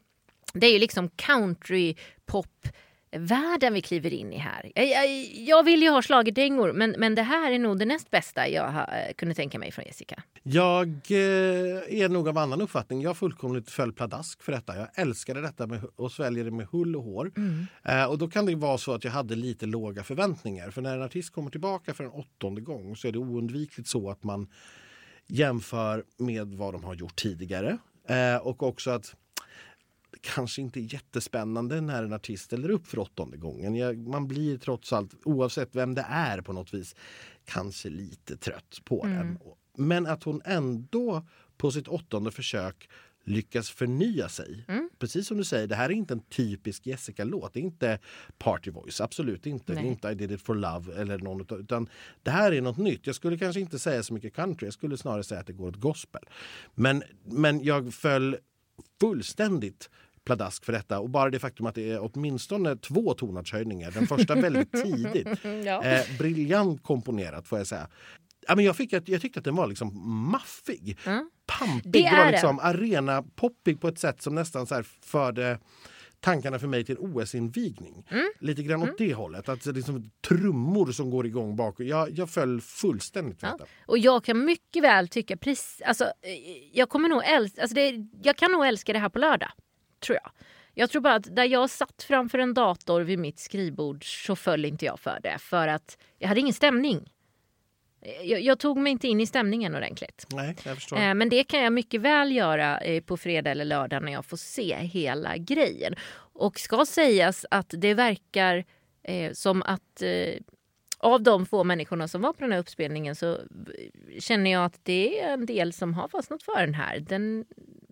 Det är ju liksom country pop världen vi kliver in i här. Jag, jag, jag vill ju ha schlagerdängor men, men det här är nog det näst bästa jag ha, kunde tänka mig från Jessica. Jag eh, är nog av annan uppfattning. Jag fullkomligt föll pladask för detta. Jag älskade detta med, och sväljer det med hull och hår. Eh, och då kan det vara så att jag hade lite låga förväntningar. För när en artist kommer tillbaka för en åttonde gång så är det oundvikligt så att man jämför med vad de har gjort tidigare. Eh, och också att kanske inte är jättespännande när en artist ställer upp för åttonde gången. Jag, man blir trots allt, oavsett vem det är på något vis, kanske lite trött på den. Men att hon ändå på sitt åttonde försök lyckas förnya sig. Precis som du säger, det här är inte en typisk Jessica-låt. Det är inte Party Voice, absolut inte. Det är Nej. inte I did it for love eller någon utav, utan det här är något nytt. Jag skulle kanske inte säga så mycket country, jag skulle snarare säga att det går åt gospel. Men, men jag föll fullständigt pladask för detta och bara det faktum att det är åtminstone två tonartshöjningar. Den första väldigt tidigt. Ja. Eh, briljant komponerat får jag säga. Ja, men jag, fick, jag tyckte att den var liksom maffig. Mm. Pampig. Var liksom arena-poppig på ett sätt som nästan så här förde tankarna för mig till OS-invigning. Mm. Lite grann åt det hållet. Att det är liksom trummor som går igång bak. Jag, jag föll fullständigt för Ja. detta. Och jag kan mycket väl tycka, precis, alltså, eh, jag kommer nog älska, alltså det, jag kan nog älska det här på lördag. Tror jag. Jag tror bara att där jag satt framför en dator vid mitt skrivbord så föll inte jag för det. För att jag hade ingen stämning. Eh, Jag, jag tog mig inte in i stämningen ordentligt. Nej, jag förstår. Eh, Men det kan jag mycket väl göra eh, på fredag eller lördag när jag får se hela grejen. Och ska sägas att det verkar eh, som att eh, av de få människorna som var på den här uppspelningen så v- känner jag att det är en del som har fastnat för den här. Den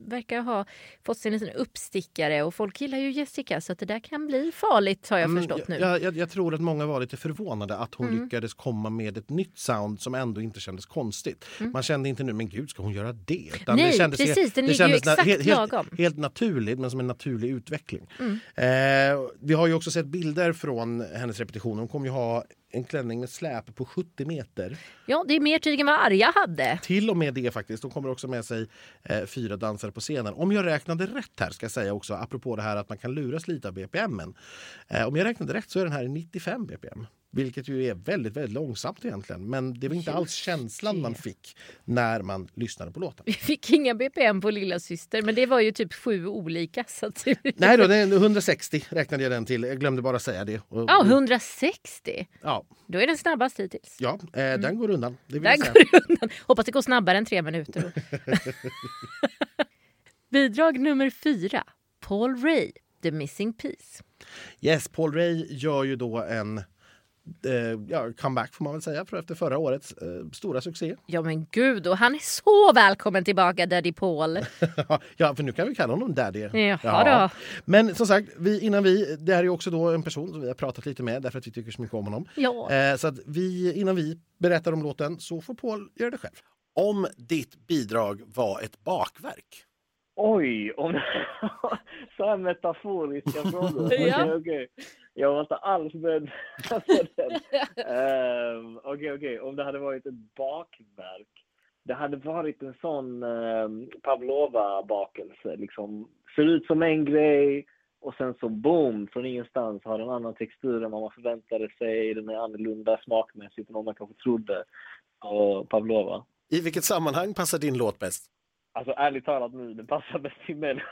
verkar ha fått sig en liten uppstickare och folk gillar ju Jessica så att det där kan bli farligt har jag Mm, förstått nu. Jag, jag, jag tror att många var lite förvånade att hon Mm. lyckades komma med ett nytt sound som ändå inte kändes konstigt. Man kände inte nu, men gud ska hon göra det? Utan Mm. Nej, det kändes, precis, den det ligger ju exakt helt, lagom. helt, helt naturligt, men som en naturlig utveckling. Mm. Eh, vi har ju också sett bilder från hennes repetition. Hon kommer ju ha en klänning med släp på 70 meter. Ja, det är mer tyg än vad Arja hade. Till och med det faktiskt. Hon kommer också med sig eh, fyra dansare på scenen. Om jag räknade rätt här ska jag säga också, apropå det här att man kan luras lite av BPMen. Eh, om jag räknade rätt så är den här i 95 BPM. Vilket ju är väldigt, väldigt långsamt egentligen. Men det var inte alls känslan man fick när man lyssnade på låten. Vi fick inga BPM på lilla syster, men det var ju typ sju olika. Så att... Nej då, det är 160 räknade jag den till. Jag glömde bara säga det. Ja, 160. ja, Då är den snabbast hittills. ja eh, den går undan. Det säga. går undan. Hoppas det går snabbare än tre minuter. Bidrag nummer fyra. Paul Ray, The Missing Piece. Yes, Paul Ray gör ju då en ja, comeback får man väl säga för efter förra årets eh, stora succé. Ja men gud, och han är så välkommen tillbaka Daddy Paul. ja, för nu kan vi kalla honom Daddy. Jaha då. Men som sagt, vi, innan vi, det här är också då en person som vi har pratat lite med därför att vi tycker så mycket om honom. Ja. Eh, så att vi, innan vi berättar om låten så får Paul göra det själv. Om ditt bidrag var ett bakverk, Oj, om så här metaforiska frågor. Okej, Ja. okej. Jag var inte alls beredd på den. Ehm, Okej, okej. Om det hade varit ett bakverk. det hade varit en sån eh, Pavlova-bakelse. Liksom, ser ut som en grej och sen så boom, från ingenstans har den annan textur än vad man förväntade sig. Den är annorlunda smakmässigt än vad man kanske trodde. Och Pavlova. I vilket sammanhang passar din låt bäst? Alltså ärligt talat nu, det passar bäst till mig.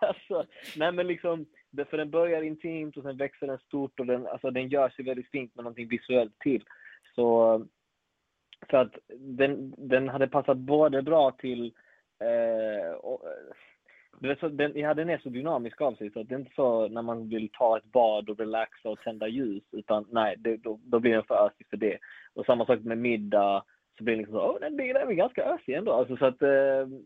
alltså, nej men liksom, för den börjar intimt och sen växer den stort och den, alltså, den gör sig väldigt fint med någonting visuellt till. Så, så att den, den hade passat både bra till eh, och, så, den, ja, den är så dynamisk av sig så att det är inte så när man vill ta ett bad och relaxa och tända ljus utan nej, det, då, då blir den för ösig för det. Och samma sak med middag så blir det liksom så, åh, den blir, den är ganska ösig ändå. Alltså, så att, eh,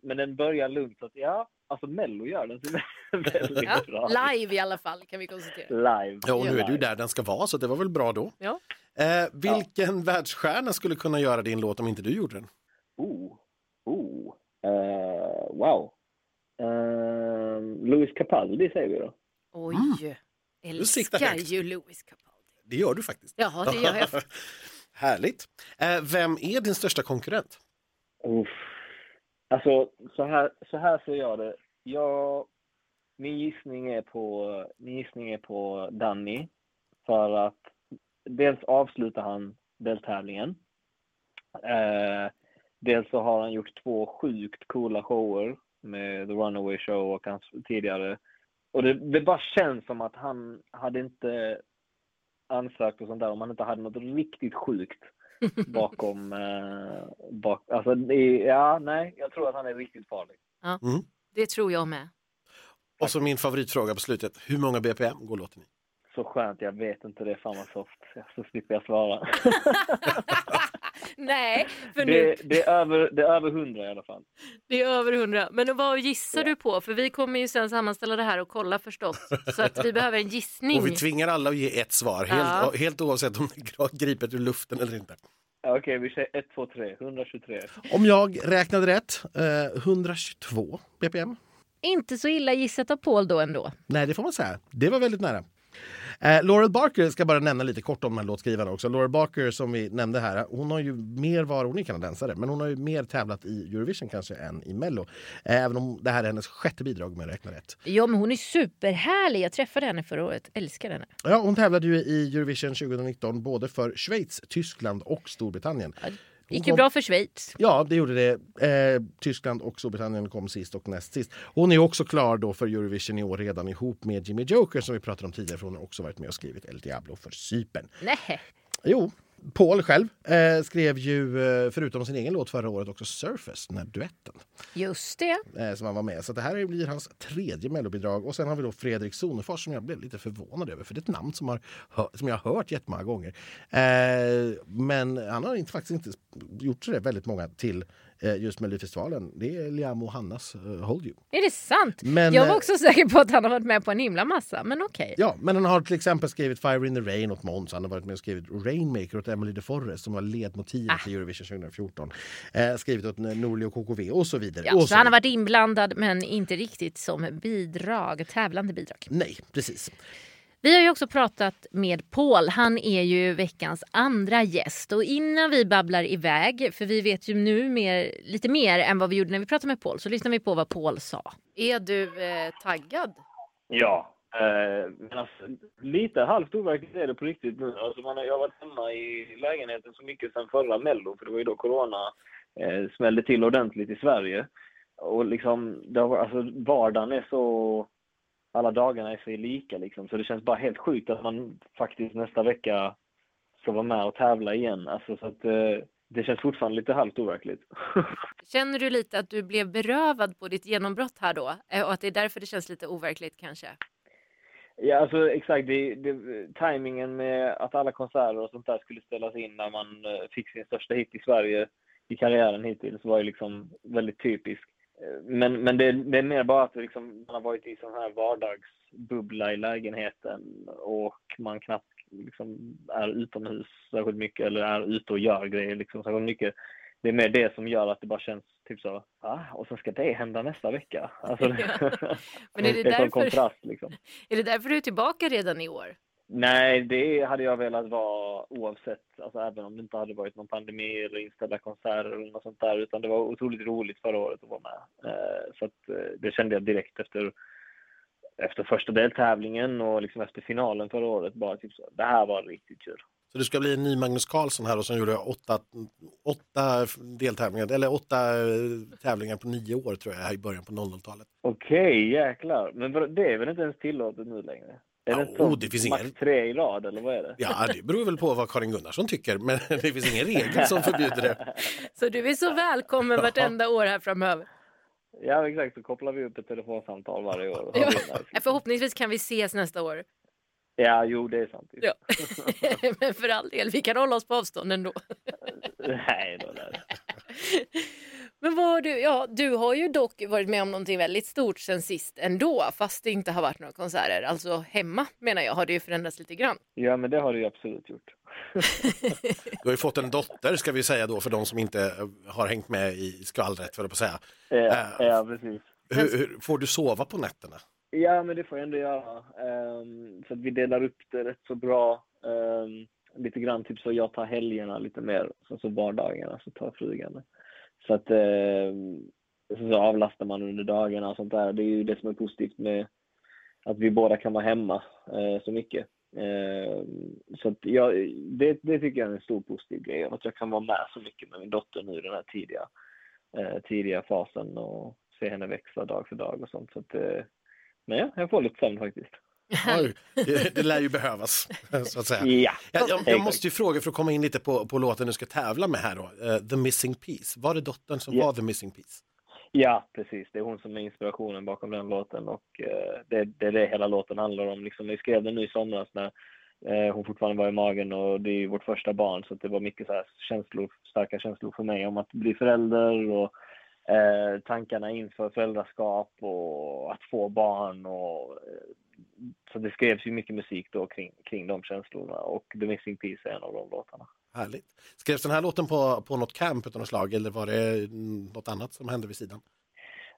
men den börjar lugnt. Så att, ja, alltså Mello gör den så väldigt Ja, bra. live i alla fall kan vi konstatera. Live. Ja, och nu är du där den ska vara, så det var väl bra då. Ja. Eh, vilken världsstjärna skulle kunna göra din låt om inte du gjorde den? Oh, oh, eh, wow. Uh, Louis Capaldi säger vi då. Oj, siktar älskar ju Louis Capaldi. Det gör du faktiskt. Ja, det gör jag. Härligt. Eh, vem är din största konkurrent? Uff. Alltså, så här, så här ser jag det. Jag, min, gissning är på, min gissning är på Danny. För att dels avslutar han deltävlingen. Eh, dels så har han gjort två sjukt coola shower med The Runaway Show och hans tidigare. Och det, det bara känns som att han hade inte ansökt och sånt där om han inte hade något riktigt sjukt bakom. Eh, bak, alltså, ja, nej, jag tror att han är riktigt farlig. Det tror jag med. Och så min favoritfråga på slutet. Hur många BPM går låten i? Så skönt, jag vet inte det. Fan vad soft. Så slipper jag svara. Nej, för nu det, det, är över, det är över hundra i alla fall. det är över hundra. Men vad gissar Ja. du på? För vi kommer ju sen sammanställa det här och kolla förstås. Så att vi behöver en gissning. Och vi tvingar alla att ge ett svar, helt, Ja. helt oavsett om det är gripet ur luften eller inte. Ja, Okej, vi säger 1, 2, 3. 123. Om jag räknade rätt, eh, 122 BPM. Inte så illa gissat av Paul då ändå. Nej, det får man säga. Det var väldigt nära. Eh, Laurel Barker ska bara nämna lite kort om den här låtskrivaren också. Laurel Barker som vi nämnde här, hon har ju mer var, hon är kanadensare, men hon har ju mer tävlat i Eurovision kanske än i Mello. Eh, även om det här är hennes sjätte bidrag med att räkna rätt. Ja, men hon är superhärlig. Jag träffade henne förra året. Älskar henne. Ja, hon tävlade ju i Eurovision 2019 både för Schweiz, Tyskland och Storbritannien. Gick ju bra för Schweiz. Ja, det gjorde det. Eh, Tyskland och Storbritannien kom sist och näst sist. Hon är också klar då för Eurovision i år redan ihop med Jimmy Joker som vi pratade om tidigare för hon har också varit med och skrivit El Diablo för Cypern. Nej. Jo, Paul själv eh, skrev ju eh, förutom sin egen låt förra året också Surface, den här duetten Just det. eh, som han var med. Så det här blir hans tredje mellobidrag. Och sen har vi då Fredrik Sonefors som jag blev lite förvånad över för det är ett namn som, har som jag har hört jättemånga gånger. Eh, men han har inte, faktiskt inte gjort så väldigt många till just Melodifestivalen. Det är Liam och Hannas eh, Hold You. Är det sant? Men, jag var eh, också säker på att han har varit med på en himla massa, men okej. Ja, men han har till exempel skrivit Fire in the Rain åt Måns. Han har varit med och skrivit Rainmaker åt Emily de Forest som var ledmotivet Ah. till Eurovision 2014. Eh, skrivit åt Norli och KKV och så vidare. Ja, och så han har varit inblandad, men inte riktigt som bidrag, tävlande bidrag. Nej, precis. Vi har ju också pratat med Paul. Han är ju veckans andra gäst. Och innan vi babblar iväg, för vi vet ju nu mer, lite mer än vad vi gjorde när vi pratade med Paul, så lyssnar vi på vad Paul sa. Är du eh, taggad? Ja, eh, men alltså, lite halvt overkligt är det på riktigt nu. Alltså man jag har varit hemma i lägenheten så mycket sedan förra Mello, för det var ju då corona eh, smällde till ordentligt i Sverige. Och liksom, det har, alltså, vardagen är så... Alla dagarna är sig lika liksom, så det känns bara helt sjukt att man faktiskt nästa vecka ska vara med och tävla igen. Alltså, så att, eh, det känns fortfarande lite halvt overkligt. Känner du lite att du blev berövad på ditt genombrott här då? Eh, Och att det är därför det känns lite overkligt kanske? Ja, alltså exakt. Det, det, timingen med att alla konserter och sånt där skulle ställas in när man eh, fick sin största hit i Sverige i karriären hittills var ju liksom väldigt typisk. Men, men det, det är mer bara att det liksom, man har varit i sån här vardagsbubbla i lägenheten och man knappt liksom är utomhus särskilt mycket eller är ute och gör grejer liksom särskilt mycket. Det är mer det som gör att det bara känns typ så, ah, och så ska det hända nästa vecka. Alltså, Ja. Men är det en sån därför- kontrast liksom. Är det därför du är tillbaka redan i år? Nej, det hade jag velat vara oavsett, alltså även om det inte hade varit någon pandemi eller inställda konserter eller något sånt där, utan det var otroligt roligt förra året att vara med. Eh, så att eh, det kände jag direkt efter, efter första deltävlingen och liksom efter finalen förra året, bara typ så, det här var riktigt kul. Så du ska bli en ny Magnus Carlsson här och som gjorde åtta, åtta deltävlingar, eller åtta eh, tävlingar på nio år tror jag, här i början på 00-talet. Okej, okay, jäklar. Men det är väl inte ens tillåtet nu längre? Är det, oh, det finns max ingen... tre i rad eller vad är det? Ja, det beror väl på vad Karin Gunnarsson tycker, men det finns ingen regel som förbjuder det. Så du är så välkommen vartenda år här framöver. Ja, exakt. Så kopplar vi upp ett telefonsamtal varje år. Ja. Förhoppningsvis kan vi ses nästa år. Ja, jo, det är sant. Ja. men för all del, vi kan hålla oss på avstånd ändå. Nej, då, nej. Men vad du, ja, du har ju dock varit med om någonting väldigt stort sen sist ändå, fast det inte har varit några konserter. Alltså hemma menar jag, har det ju förändrats lite grann. Ja, men det har det ju absolut gjort. du har ju fått en dotter ska vi säga då för de som inte har hängt med i skvallret för att säga. Ja, uh, ja precis. Hur, hur, får du sova på nätterna? Ja, men det får jag ändå göra. Um, så att vi delar upp det rätt så bra. Um, lite grann typ så jag tar helgerna lite mer, så, så vardagarna så tar frugan det. Så att eh, så avlastar man under dagarna och sånt där. Det är ju det som är positivt med att vi båda kan vara hemma eh, så mycket. Eh, så att jag, det, det tycker jag är en stor positiv grej, att jag kan vara med så mycket med min dotter nu i den här tidiga, eh, tidiga fasen och se henne växa dag för dag och sånt. Så att, eh, men ja, jag får lite sömn faktiskt. Oj, det, det lär ju behövas, så att säga. Ja, jag, jag, jag, måste ju fråga för att komma in lite på, på låten du ska tävla med här då. Uh, The Missing Piece. Var det dottern som yeah. var The Missing Piece? Ja, precis. Det är hon som är inspirationen bakom den låten och uh, det, det, är det hela låten handlar om. Liksom, vi skrev den nu i somras när uh, hon fortfarande var i magen och det är vårt första barn så det var mycket så här känslor, starka känslor för mig om att bli förälder och tankarna inför föräldraskap och att få barn och så det skrevs ju mycket musik då kring, kring de känslorna och The Missing Piece är en av de låtarna. Härligt. Skrevs den här låten på, på något camp utan något slag eller var det något annat som hände vid sidan?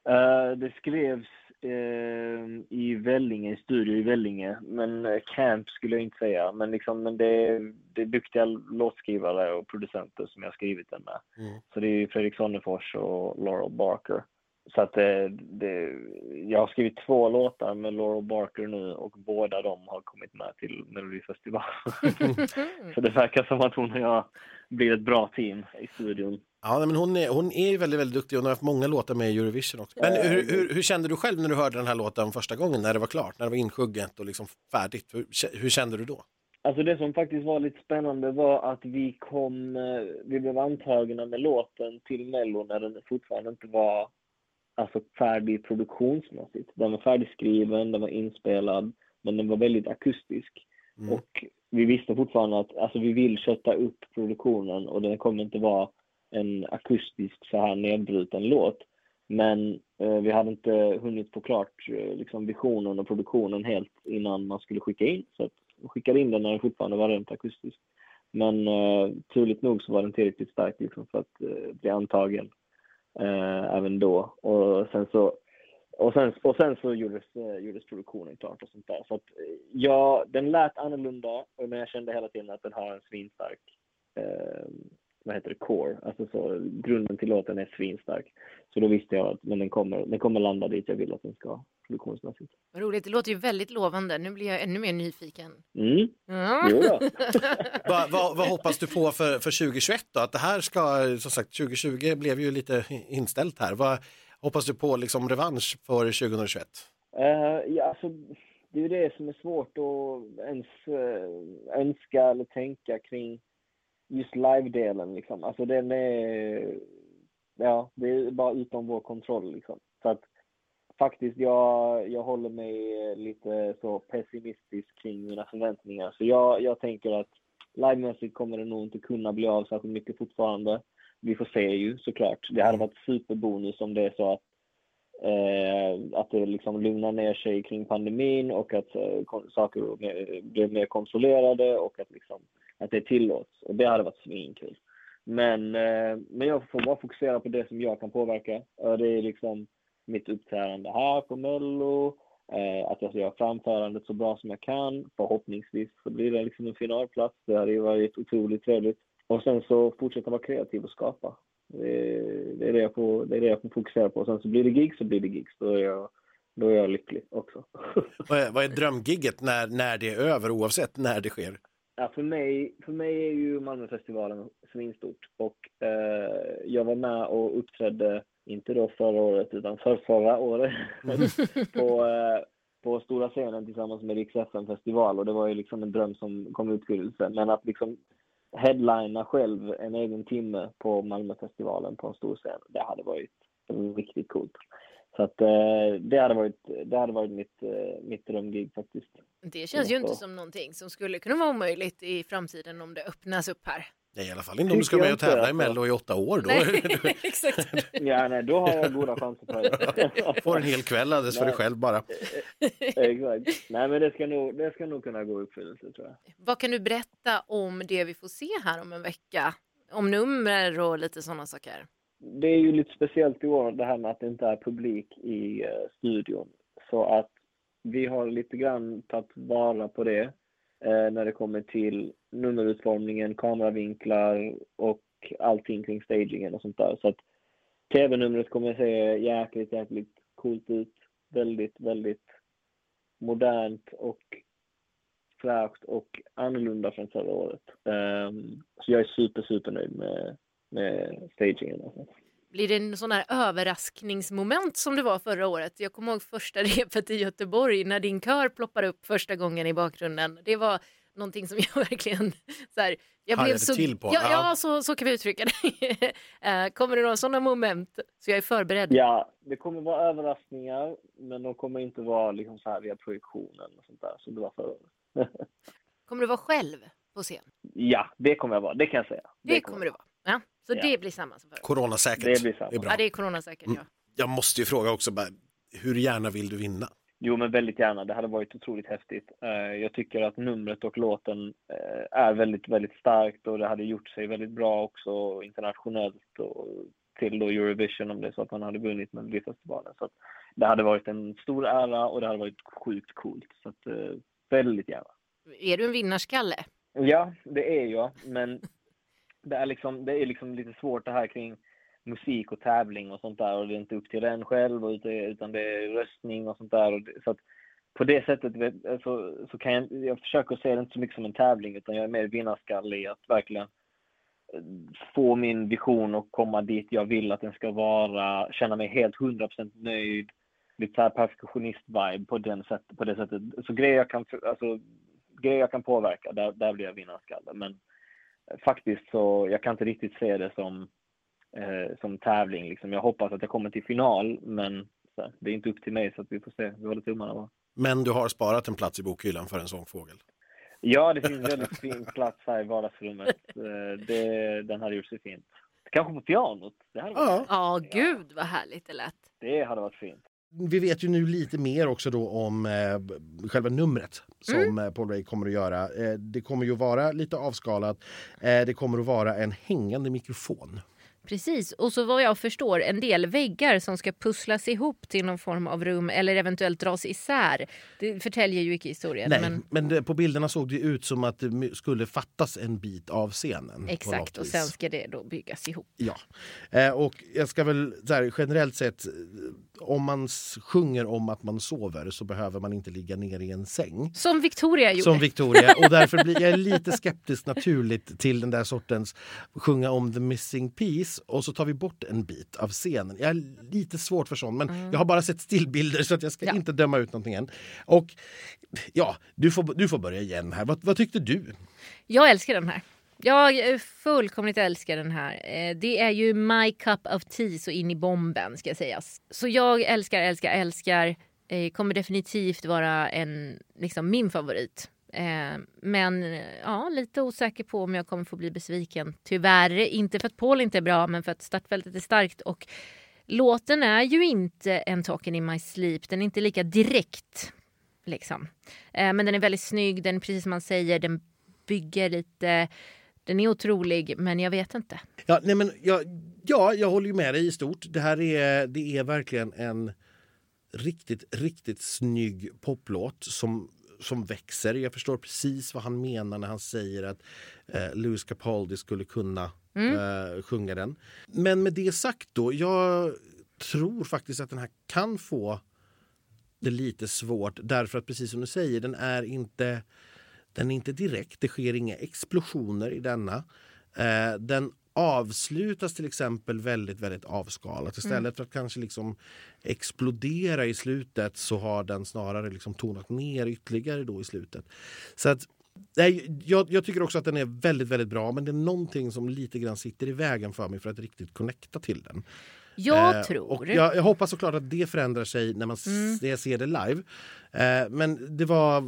Uh, det skrevs uh, i Vellinge, i studio i Vellinge, men uh, camp skulle jag inte säga. Men, liksom, men det, det är duktiga låtskrivare och producenter som jag har skrivit den med. Mm. Så det är Fredrik Sonnefors och Laurel Barker. Så att det, det, jag har skrivit två låtar med Laurel Barker nu och båda de har kommit med till Melodifestivalen. så det verkar som att hon och jag blir ett bra team i studion. Ja, men hon är, hon är väldigt, väldigt duktig och hon har haft många låtar med i Eurovision också. Men hur, hur, hur, kände du själv när du hörde den här låten första gången, när det var klart, när det var insjugget och liksom färdigt? Hur, hur kände du då? Alltså det som faktiskt var lite spännande var att vi kom, eh, vi blev antagna med låten till Mello när den fortfarande inte var alltså färdig produktionsmässigt. Den var färdigskriven, den var inspelad, men den var väldigt akustisk. Mm. Och vi visste fortfarande att alltså, vi vill kötta upp produktionen och den kommer inte vara en akustisk så här nedbruten låt. Men eh, vi hade inte hunnit få klart eh, liksom, visionen och produktionen helt innan man skulle skicka in. Så att vi skickade in den när den fortfarande var rent akustisk. Men eh, turligt nog så var den tillräckligt stark liksom, för att eh, bli antagen eh, även då. Och sen så, och sen, och sen så gjordes, eh, gjordes produktionen klart och sånt där. Så att, eh, ja, den lät annorlunda, men jag kände hela tiden att den har en svinstark eh, vad heter det, core, alltså så, grunden till låten är svinstark. Så då visste jag att men den, kommer, den kommer landa dit jag vill att den ska produktionsmässigt. Vad roligt, det låter ju väldigt lovande. Nu blir jag ännu mer nyfiken. Mm. Ja. Jo då. vad, vad, vad, hoppas du på för, för 2021 då? Att det här ska, som sagt, 2020 blev ju lite inställt här. Vad hoppas du på liksom revansch för 2021? Uh, ja, alltså, det är ju det som är svårt att ens uh, önska eller tänka kring just live-delen liksom. Alltså den är, ja, det är bara utom vår kontroll liksom. Så att faktiskt, jag, jag håller mig lite så pessimistisk kring mina förväntningar. Så jag, jag tänker att livemässigt kommer det nog inte kunna bli av särskilt mycket fortfarande. Vi får se ju såklart. Det hade varit superbonus om det är så att, eh, att det liksom lugnar ner sig kring pandemin och att eh, saker blir mer kontrollerade och att, liksom, att det tillåts. Och det hade varit svinkul. Men, eh, men jag får bara fokusera på det som jag kan påverka. Det är liksom mitt uppträdande här på Mello, Eh, att jag göra framförandet så bra som jag kan. Förhoppningsvis så blir det liksom en finalplats. Det hade ju varit otroligt trevligt. Och sen så fortsätta vara kreativ och skapa. Det, det, är det, jag får, det är det jag får fokusera på. Sen så blir det gigs så blir det gigs. Då är jag, då är jag lycklig också. Vad är, vad är drömgigget när, när det är över oavsett när det sker? Ja, för, mig, för mig är ju Malmöfestivalen svinstort och eh, jag var med och uppträdde, inte då förra året utan för förra året, på, eh, på stora scenen tillsammans med Rix festival och det var ju liksom en dröm som kom i uppfyllelse. Men att liksom headlina själv en egen timme på Malmöfestivalen på en stor scen, det hade varit riktigt coolt. Så att eh, det hade varit, det hade varit mitt, eh, mitt drömgig faktiskt. Det känns ju inte som någonting som skulle kunna vara omöjligt i framtiden om det öppnas upp här. Nej, I alla fall inte om du ska med och tävla i Mello i åtta år. Då. Nej, exakt. ja, nej, då har jag goda chanser på det. Får en hel kväll alldeles för dig själv bara. Exakt. Nej, men det ska, nog, det ska nog kunna gå i uppfyllelse tror jag. Vad kan du berätta om det vi får se här om en vecka? Om nummer och lite sådana saker det är ju lite speciellt i år det här med att det inte är publik i uh, studion. Så att vi har lite grann tagit vara på det uh, när det kommer till nummerutformningen, kameravinklar och allting kring stagingen och sånt där. Så att tv-numret kommer att se jäkligt, jäkligt coolt ut. Väldigt, väldigt modernt och fräscht och annorlunda från förra året. Um, så jag är super, super nöjd med med stagingen. Blir det en sån här överraskningsmoment som det var förra året? Jag kommer ihåg första repet i Göteborg när din kör ploppar upp första gången i bakgrunden. Det var någonting som jag verkligen så här, jag blev så, till på. Ja, ja så, så kan vi uttrycka det. Eh, kommer det några sådana moment så jag är förberedd? Ja, det kommer vara överraskningar, men de kommer inte vara liksom så här via projektionen och sånt där som det var förra kommer du vara själv på scen? Ja, det kommer jag vara. Det kan jag säga. Det, det kommer, kommer du vara. Ja, så ja. det blir samma som förra Coronasäkert. Det blir samma. Det är bra. Ja, det är coronasäkert, ja. Mm. Jag måste ju fråga också, hur gärna vill du vinna? Jo, men väldigt gärna. Det hade varit otroligt häftigt. Eh, jag tycker att numret och låten eh, är väldigt, väldigt starkt och det hade gjort sig väldigt bra också internationellt och till då Eurovision om det är så att man hade vunnit Melodifestivalen. Så det hade varit en stor ära och det hade varit sjukt coolt. Så att, eh, väldigt gärna. Är du en vinnarskalle? Ja, det är jag, men det är liksom, det är liksom lite svårt det här kring musik och tävling och sånt där och det är inte upp till den själv utan det är röstning och sånt där. Så att på det sättet så, så kan jag, jag försöker se det inte så mycket som en tävling utan jag är mer vinnarskalle i att verkligen eh, få min vision och komma dit jag vill att den ska vara, känna mig helt 100% nöjd, lite såhär perfektionist-vibe på, den sätt, på det sättet. Så grejer jag kan, alltså, grejer jag kan påverka, där, där blir jag vinnarskalle. Men eh, faktiskt så, jag kan inte riktigt se det som, eh, som tävling. Liksom. Jag hoppas att jag kommer till final, men så, det är inte upp till mig så att vi får se. Vi håller tummarna bara. Men du har sparat en plats i bokhyllan för en sångfågel? Ja, det finns väldigt fin plats här i vardagsrummet. Eh, det, den hade gjort sig fint. Kanske på pianot. Det hade varit ja, oh, gud vad härligt det lät. Det hade varit fint vi vet ju nu lite mer också då om eh, själva numret som mm. Eh, Paul Ray kommer att göra. Eh, det kommer ju vara lite avskalat. Eh, det kommer att vara en hängande mikrofon. Precis, och så vad jag förstår en del väggar som ska pusslas ihop till någon form av rum eller eventuellt dras isär. Det förtäljer ju inte historien. Nej, men, men det, på bilderna såg det ut som att det skulle fattas en bit av scenen. Exakt, och sen ska det då byggas ihop. Ja, eh, och jag ska väl här, generellt sett om man sjunger om att man sover så behöver man inte ligga ner i en säng. Som Victoria gjorde. Som Victoria. Och därför blir jag lite skeptisk naturligt till den där sortens sjunga om the missing piece och så tar vi bort en bit av scenen. Jag är lite svårt för sånt men mm. jag har bara sett stillbilder så att jag ska ja. inte döma ut någonting än. Och ja, du får, du får börja igen här. Vad, vad tyckte du? Jag älskar den här. Jag fullkomligt älskar den här. Eh, det är ju my cup of tea så in i bomben ska sägas. Så jag älskar, älskar, älskar. Eh, kommer definitivt vara en, liksom min favorit. Eh, men eh, ja, lite osäker på om jag kommer få bli besviken. Tyvärr, inte för att Paul inte är bra men för att startfältet är starkt. Och låten är ju inte en talking in my sleep. Den är inte lika direkt. Liksom. Eh, men den är väldigt snygg, den precis som man säger, den bygger lite den är otrolig, men jag vet inte. Ja, nej men jag, ja, jag håller med dig i stort. Det här är, det är verkligen en riktigt, riktigt snygg poplåt som, som växer. Jag förstår precis vad han menar när han säger att eh, Louis Capaldi skulle kunna eh, sjunga den. Men med det sagt då, jag tror faktiskt att den här kan få det lite svårt därför att precis som du säger, den är inte, den är inte direkt. Det sker inga explosioner i denna. Eh, den avslutas till exempel väldigt, väldigt avskalat. Istället för att kanske liksom explodera i slutet så har den snarare liksom tonat ner ytterligare då i slutet. Så att Nej, jag, jag tycker också att den är väldigt, väldigt bra men det är någonting som lite grann sitter i vägen för mig för att riktigt connecta till den. Jag Eh, tror... Jag, jag hoppas såklart att det förändrar sig när man Mm. jag ser det live. Eh, men det var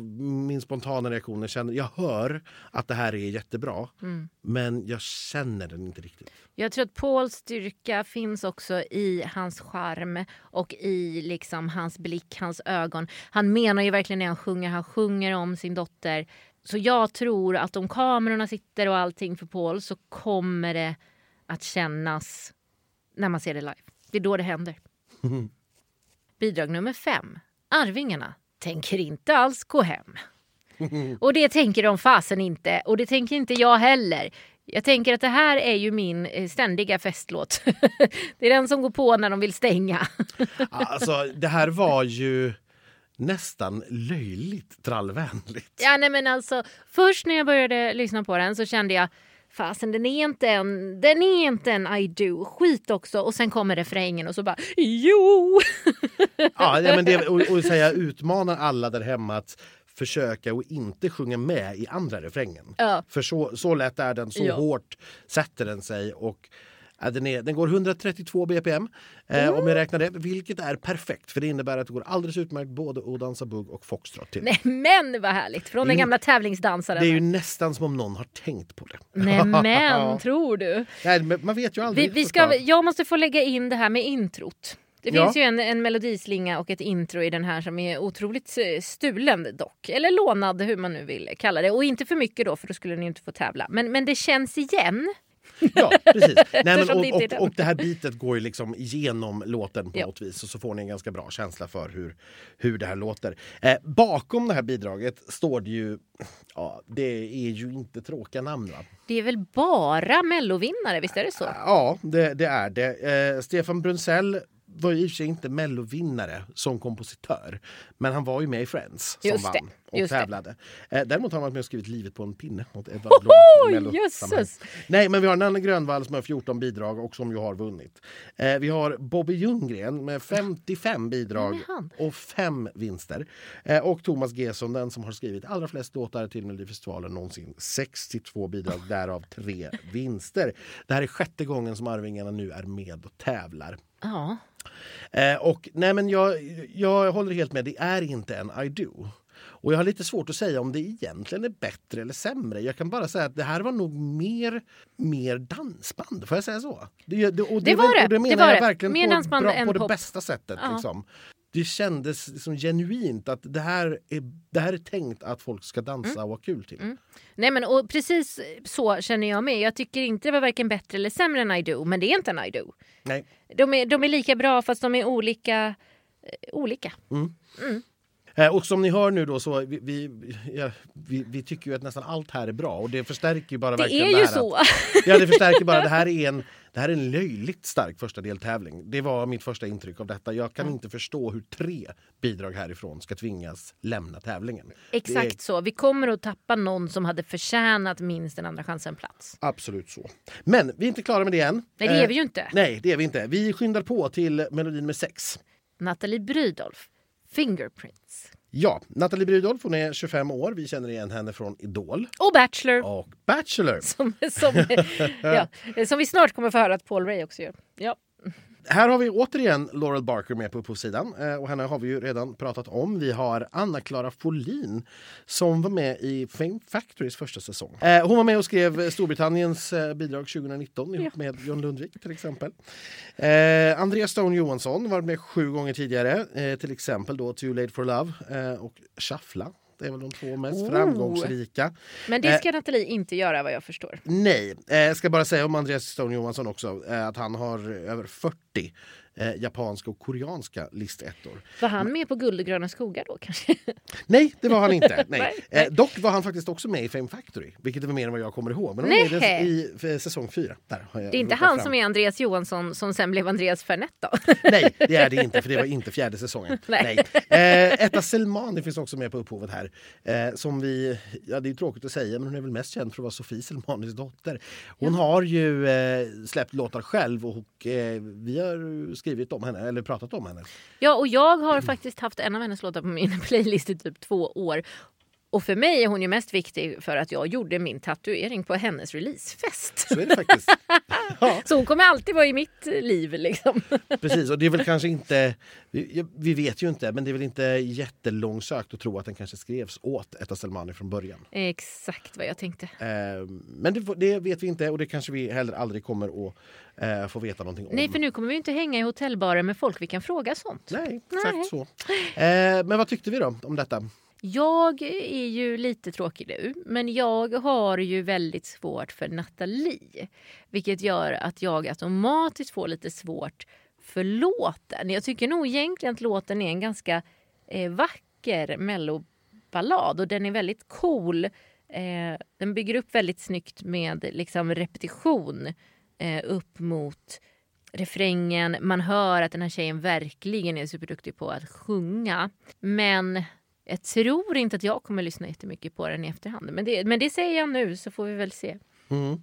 min spontana reaktion. Jag, känner, jag hör att det här är jättebra Mm. men jag känner den inte riktigt. Jag tror att Pauls styrka finns också i hans charm och i liksom hans blick, hans ögon. Han menar ju verkligen när han sjunger, han sjunger om sin dotter. Så jag tror att om kamerorna sitter och allting för Paul så kommer det att kännas när man ser det live. Det är då det händer. Bidrag nummer fem. Arvingarna tänker inte alls gå hem. Och det tänker de fasen inte. Och det tänker inte jag heller. Jag tänker att det här är ju min eh, ständiga festlåt. det är den som går på när de vill stänga. Alltså, det här var ju nästan löjligt trallvänligt. ja, nej, men alltså, först när jag började lyssna på den så kände jag fasen den är inte en, den är inte en I do. Skit också. Och sen kommer refrängen och så bara jo. Ja, men det, och, och säga utmanar alla där hemma att försöka och inte sjunga med i andra refrängen. Ja. För så, så lätt är den, så Ja. hårt sätter den sig. Och, den, är, den går 132 bpm eh, om jag räknar det, vilket är perfekt för det innebär att det går alldeles utmärkt både att dansa bugg och foxtrot till. Nej men vad härligt. Från den gamla tävlingsdansaren. Det är ju nästan som om någon har tänkt på det. Nej men tror du? Nej, man vet ju aldrig. Vi, vi ska, jag måste få lägga in det här med introt. Det Ja. finns ju en, en melodislinga och ett intro i den här som är otroligt eh, stulen dock. Eller lånad hur man nu vill kalla det. Och inte för mycket då för då skulle ni inte få tävla. Men, men det känns igen. Ja, precis. Nej, men, det och, och, och det här bitet går ju liksom igenom låten på Ja. något vis och så får ni en ganska bra känsla för hur, hur det här låter. Eh, bakom det här bidraget står det ju, ja det är ju inte tråkiga namn va? Det är väl bara mellovinnare, visst är det så? Ja, det, det är det. Eh, Stefan Brunsell var ju i och för sig inte mellovinnare som kompositör. Men han var ju med i Friends som Just det, vann och just det. tävlade. Eh, däremot har han varit med och skrivit Livet på en pinne åt Edvard Blom. Jösses! Nej, men vi har Nanne Grönvall som har 14 bidrag och som ju har vunnit. Eh, vi har Bobby Ljunggren med 55 bidrag och fem vinster. Eh, och Thomas Gesson, den som har skrivit allra flest låtar till Melodifestivalen någonsin. 62 bidrag, därav tre vinster. Det här är sjätte gången som Arvingarna nu är med och tävlar. Ja. Eh, och nej men jag, jag håller helt med, det är inte en I do. Och jag har lite svårt att säga om det egentligen är bättre eller sämre. Jag kan bara säga att det här var nog mer, mer dansband, får jag säga så? Det, det, och Det var väl- det, Och det det menar var jag det. verkligen Mer på, dansband bra, än på det pop. bästa sättet. Ja. Liksom. Det kändes liksom genuint att det här, är, det här är tänkt att folk ska dansa Mm. och ha kul till. Nej men och precis så känner jag med. Jag tycker inte det var varken bättre eller sämre än I do. Men det är inte en I do. Nej. De är, de är lika bra fast de är olika. eh, olika. Eh, Och som ni hör nu då så vi, vi, ja, vi, vi tycker ju att nästan allt här är bra och det förstärker ju bara Det verkligen är det ju här så. Att, ja, det förstärker bara. Det här är en, det här är en löjligt stark första deltävling. Det var mitt första intryck av detta. Jag kan inte förstå hur tre bidrag härifrån ska tvingas lämna tävlingen. Exakt Det är så. Vi kommer att tappa någon som hade förtjänat minst en andra chansen-plats. absolut så. Men vi är inte klara med det än. Nej, det Eh, är vi ju inte. Nej, det är vi inte. Vi skyndar på till melodin med sex. Nathalie Brydolf, Fingerprints. Ja, Nathalie Brydolf, hon är 25 år. Vi känner igen henne från Idol Och Bachelor. och Bachelor. Som, som, ja, som vi snart kommer få höra att Paul Ray också gör. Ja. Här har vi återigen Laurel Barker med på upphovssidan. Eh, och henne har vi ju redan pratat om. Vi har Anna-Klara Folin som var med i Fame Factorys första säsong. Eh, hon var med och skrev Storbritanniens eh, bidrag 2019 ihop med John Lundvik till exempel. Andreas Stone Johansson var med sju gånger tidigare. Till exempel då Too Late for Love och Shuffla. Det är väl de två mest Oh. framgångsrika. Men det Eh. ska Nathalie inte göra vad jag förstår. Nej, eh, jag ska bara säga om Andreas Stone Johansson också eh, att han har över 40 eh, japanska och koreanska listettor. Var han med på Guld och gröna skogar då kanske? Nej, det var han inte. Nej. Eh, dock var han faktiskt också med i Fame Factory, vilket är mer än vad jag kommer ihåg. Men han var i i säsong fyra. Där Det är inte han fram. som är Andreas Johansson som sen blev Andreas Fernet då? Nej, det är det inte, för det var inte fjärde säsongen. Nej. Nej. Eh, Etta Selmani finns också med på upphovet här. Eh, som vi, ja, det är tråkigt att säga, men hon är väl mest känd för att vara Sofie Selmanis dotter. Hon har ju eh, släppt låtar själv och eh, vi har skrivit om henne, eller pratat om henne. Ja, och jag har faktiskt haft en av hennes låtar på min playlist i typ två år. Och för mig är hon ju mest viktig för att jag gjorde min tatuering på hennes releasefest. Så är det faktiskt. Ja, Så hon kommer alltid vara i mitt liv liksom. precis. Och det är väl kanske inte, vi, vet ju inte, men det är väl inte jättelångsökt att tro att den kanske skrevs åt Etta Selmani från början. Exakt vad jag tänkte. Eh, men det, vet vi inte och det kanske vi heller aldrig kommer att eh, få veta någonting om. Nej, för nu kommer vi inte hänga i hotellbarer med folk vi kan fråga sånt. Nej, exakt Nej. så. Eh, men vad tyckte vi då om detta? Jag är ju lite tråkig nu, men jag har ju väldigt svårt för Nathalie. Vilket gör att jag automatiskt får lite svårt för låten. Jag tycker nog egentligen att låten är en ganska eh, vacker melloballad och den är väldigt cool. Eh, den bygger upp väldigt snyggt med liksom, repetition eh, upp mot refrängen. Man hör att den här tjejen verkligen är superduktig på att sjunga. Men jag tror inte att jag kommer lyssna jättemycket på den i efterhand. Men det, men det säger jag nu så får vi väl se. Mm.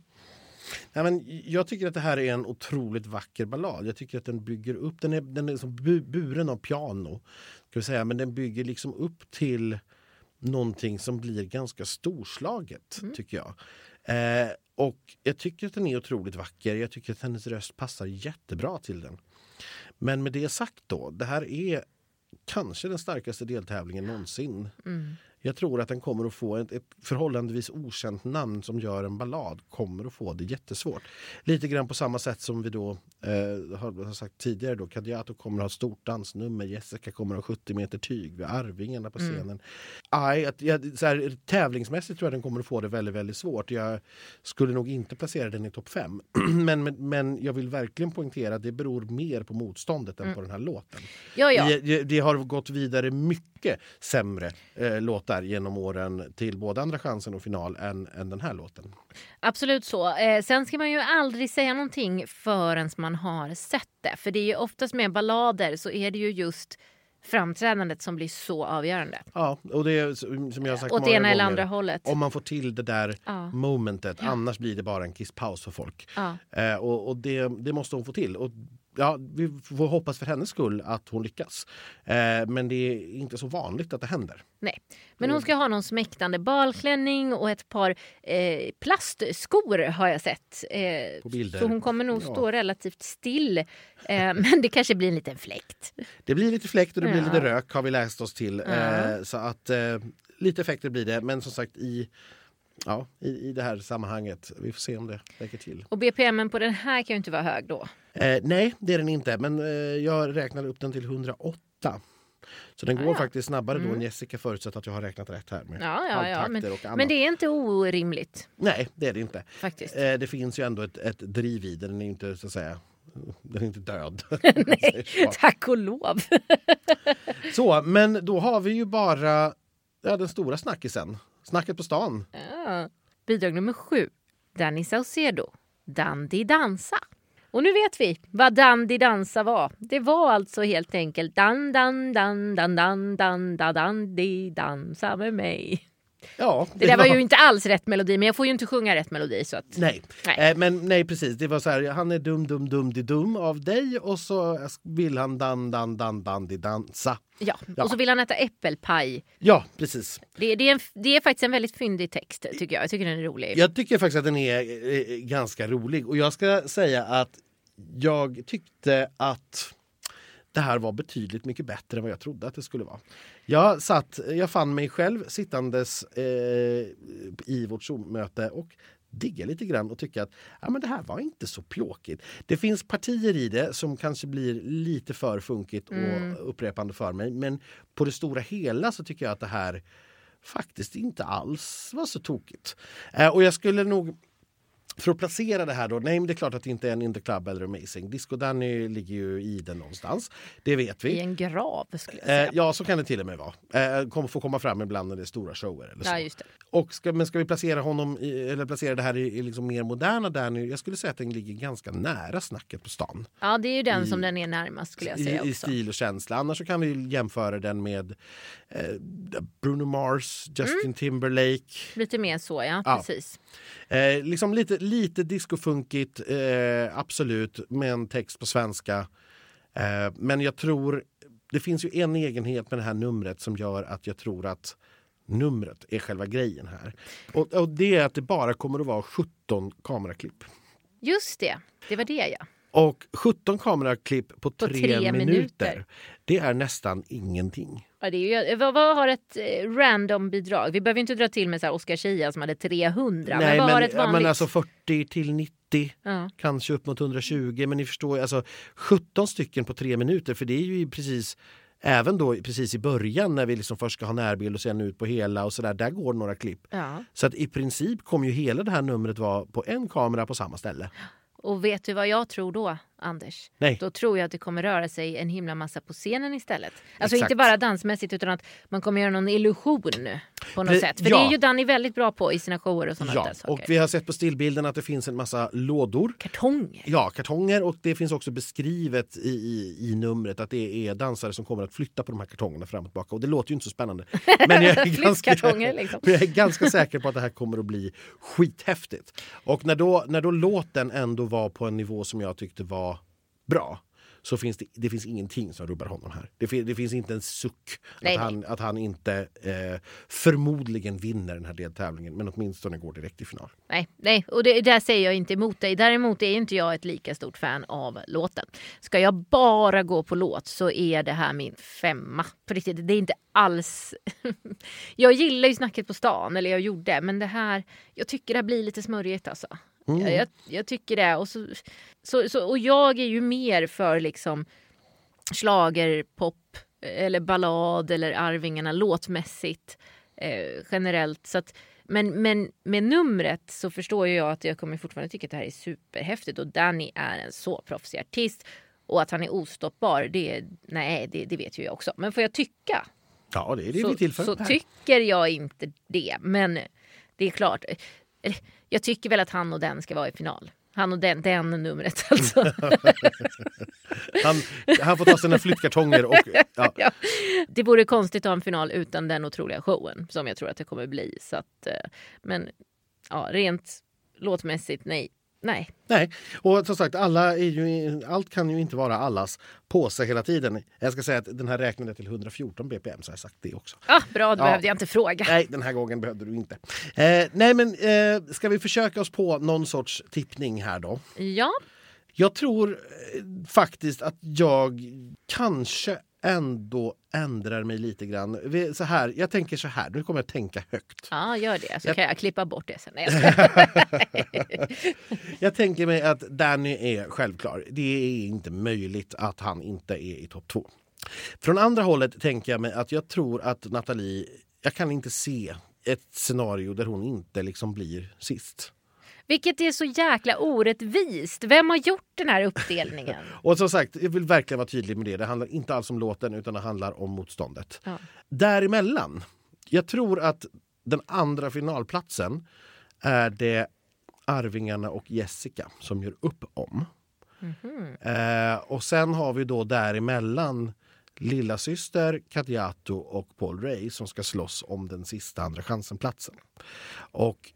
Nej, men jag tycker att det här är en otroligt vacker ballad. Jag tycker att den bygger upp, den är, den är som bu, buren av piano. Ska vi säga, men den bygger liksom upp till någonting som blir ganska storslaget, tycker jag. Eh, och jag tycker att den är otroligt vacker. Jag tycker att hennes röst passar jättebra till den. Men med det sagt då, det här är kanske den starkaste deltävlingen någonsin. Mm. Jag tror att den kommer att få ett, ett förhållandevis okänt namn som gör en ballad kommer att få det jättesvårt. Lite grann på samma sätt som vi då eh, har, har sagt tidigare då Kadiatou kommer att ha ett stort dansnummer, Jessica kommer att ha 70 meter tyg, vi har Arvingarna på scenen. Aj, att, jag, så här, tävlingsmässigt tror jag den kommer att få det väldigt, väldigt svårt. Jag skulle nog inte placera den i topp fem. men, men, men jag vill verkligen poängtera att det beror mer på motståndet än på den här låten. Ja, ja. Det, det har gått vidare mycket sämre eh, låtar genom åren till både Andra chansen och final än, än den här låten. Absolut så. Eh, sen ska man ju aldrig säga någonting förrän man har sett det. För det är ju oftast med ballader så är det ju just framträdandet som blir så avgörande. Ja, och det är som jag sagt Åt ena eller andra hållet. Om man får till det där Ja. momentet, annars blir det bara en kisspaus för folk. Ja. Eh, och och det, det måste hon få till. Och, ja, vi får hoppas för hennes skull att hon lyckas. Eh, men det är inte så vanligt att det händer. Nej. Men hon ska ha någon smäktande balklänning och ett par eh, plastskor har jag sett. Eh, På bilder. Så hon kommer nog Ja. stå relativt still. Eh, men det kanske blir en liten fläkt. Det blir lite fläkt och det blir Ja. lite rök har vi läst oss till. Ja. Eh, så att eh, lite effekter blir det. Men som sagt i, ja, i, i det här sammanhanget, vi får se om det räcker till. Och BPMen på den här kan ju inte vara hög då. Eh, nej, det är den inte. Men eh, jag räknade upp den till 108. Så den går Ah, ja. faktiskt snabbare då än Jessica förutsatt att jag har räknat rätt här. Med Ja, ja, ja. Men, och annat. men det är inte orimligt Nej, det är det inte. faktiskt. Eh, det finns ju ändå ett, ett driv i den. Den är inte så att säga den är inte död. Nej, tack och lov. så, men då har vi ju bara ja, den stora snackisen. Snacket på stan. Ja. Bidrag nummer sju. Danny Saucedo. Dandy dansa. Och nu vet vi vad Dandy dansa var. Det var alltså helt enkelt dan dan dan dan dan dan dan, dan, dansa med mig. Ja, Det där var ju inte alls rätt melodi, men jag får ju inte sjunga rätt melodi så att... Nej. Nej. Eh, men nej precis, det var så här, han är dum dum dum di dum av dig och så vill han dan dan dan dan di dansa. Ja. Ja. Och så vill han äta äppelpaj. Ja, precis. Det, det, är en, det är faktiskt en väldigt fyndig text tycker jag. Jag tycker den är rolig. Jag tycker faktiskt att den är eh, ganska rolig och jag ska säga att jag tyckte att det här var betydligt mycket bättre än vad jag trodde att det skulle vara. Jag, satt, jag fann mig själv sittandes eh, i vårt Zoom-möte och digga lite grann och tycka att ja, men det här var inte så plåkigt. Det finns partier i det som kanske blir lite för funkigt och upprepande för mig. Men på det stora hela så tycker jag att det här faktiskt inte alls var så tokigt. Eh, och jag skulle nog för att placera det här då, nej men det är klart att det inte är en In the Club eller Amazing. Disco Danny ligger ju i den någonstans. Det vet vi. I en grav skulle jag säga. Eh, ja, så kan det till och med vara. Eh, kom, får komma fram ibland när det är stora shower. Eller så. ja. Och ska, men ska vi placera honom i, eller placera det här i, i liksom mer moderna Danny? Jag skulle säga att den ligger ganska nära snacket på stan. Ja, det är ju den I- som den är närmast skulle jag I, säga I också. stil och känsla. Annars så kan vi jämföra den med eh, Bruno Mars, Justin Mm. Timberlake. Lite mer så, ja. Ja. Precis. Eh, liksom lite, lite discofunkigt, eh, absolut, med en text på svenska. Eh, men jag tror, det finns ju en egenhet med det här numret som gör att jag tror att numret är själva grejen här. Och, och det är att det bara kommer att vara 17 kameraklipp. Just det, det var det ja. Och 17 kameraklipp på, På tre, tre minuter, minuter. det är nästan ingenting. ja det är ju, vad, vad har ett eh, random bidrag? Vi behöver inte dra till med så här Oscar Zia som hade 300. men vad har ett vanligt? men alltså 40 till 90. ja. kanske upp mot 120. Men ni förstår, alltså 17 stycken på tre minuter. För det är ju precis, även då precis i början när vi liksom först ska ha närbild och sen ut på hela och sådär. Där går några klipp. ja. Så att i princip kommer ju hela det här numret vara på en kamera på samma ställe. Och vet du vad jag tror då, Anders? Nej. Då tror jag att det kommer röra sig en himla massa på scenen istället. Alltså Exakt. inte bara dansmässigt utan att man kommer göra någon illusion på något Pre- sätt. För ja. det är ju Danny väldigt bra på i sina shower och sådana Ja, där saker. och vi har sett på stillbilden att det finns en massa lådor. Kartonger. Ja, kartonger och det finns också beskrivet i, i, i numret att det är dansare som kommer att flytta på de här kartongerna fram och tillbaka. Och det låter ju inte så spännande. Men jag är, ganska, liksom. jag är ganska säker på att det här kommer att bli skithäftigt. Och när då, när då låten ändå var på en nivå som jag tyckte var bra så finns det, det finns ingenting som rubbar honom här. Det, fin, det finns inte en suck Nej, att, han, att han inte eh, förmodligen vinner den här deltävlingen men åtminstone går direkt till final. Nej, nej, och det, där säger jag inte emot dig. Däremot är inte jag ett lika stort fan av låten. Ska jag bara gå på låt så är det här min femma. På riktigt, det är inte alls... jag gillar ju snacket på stan, eller jag gjorde, men det här... Jag tycker det här blir lite smörjigt alltså. Jag, jag, jag tycker det. Och, så, så, så, och jag är ju mer för liksom schlagerpop eller ballad eller Arvingarna låtmässigt eh, generellt. Så att, men, men med numret så förstår jag att jag kommer fortfarande tycka att det här är superhäftigt och Danny är en så proffsig artist och att han är ostoppbar, det, nej, det, det vet ju jag också. Men får jag tycka Ja, det är det så, vi är till för. så tycker jag inte det. Men det är klart, jag tycker väl att han och den ska vara i final. Han och den, den numret alltså. Han, han får ta sina flyttkartonger och... Ja. ja. Det vore konstigt att ha en final utan den otroliga showen som jag tror att det kommer bli. Så att, eh, men ja, rent låtmässigt, nej. Nej, Nej, och som sagt, alla ju, allt kan ju inte vara allas påse hela tiden. Jag ska säga att den här räknade till 114 bpm, så har jag sagt det också. ah, bra, då Ja. behövde jag inte fråga. Nej, den här gången behövde du inte. Eh, nej, men eh, ska vi försöka oss på någon sorts tippning här då? Ja, Jag tror eh, faktiskt att jag kanske ändå ändrar mig lite grann. Så här, jag tänker så här, nu kommer jag tänka högt. ja gör det. Så Jag- kan jag klippa bort det sen. Jag tänker mig att Danny är självklar. Det är inte möjligt att han inte är i topp två. Från andra hållet tänker jag mig att jag tror att Nathalie, jag kan inte se ett scenario där hon inte liksom blir sist. Vilket är så jäkla orättvist. Vem har gjort den här uppdelningen? Och som sagt, jag vill verkligen vara tydlig med det. Det handlar inte alls om låten utan det handlar om motståndet. Ja. Däremellan, jag tror att den andra finalplatsen är det Arvingarna och Jessica som gör upp om. Eh, och sen har vi då däremellan lilla syster Kadiatou och Paul Ray som ska slåss om den sista Andra chansen-platsen. Och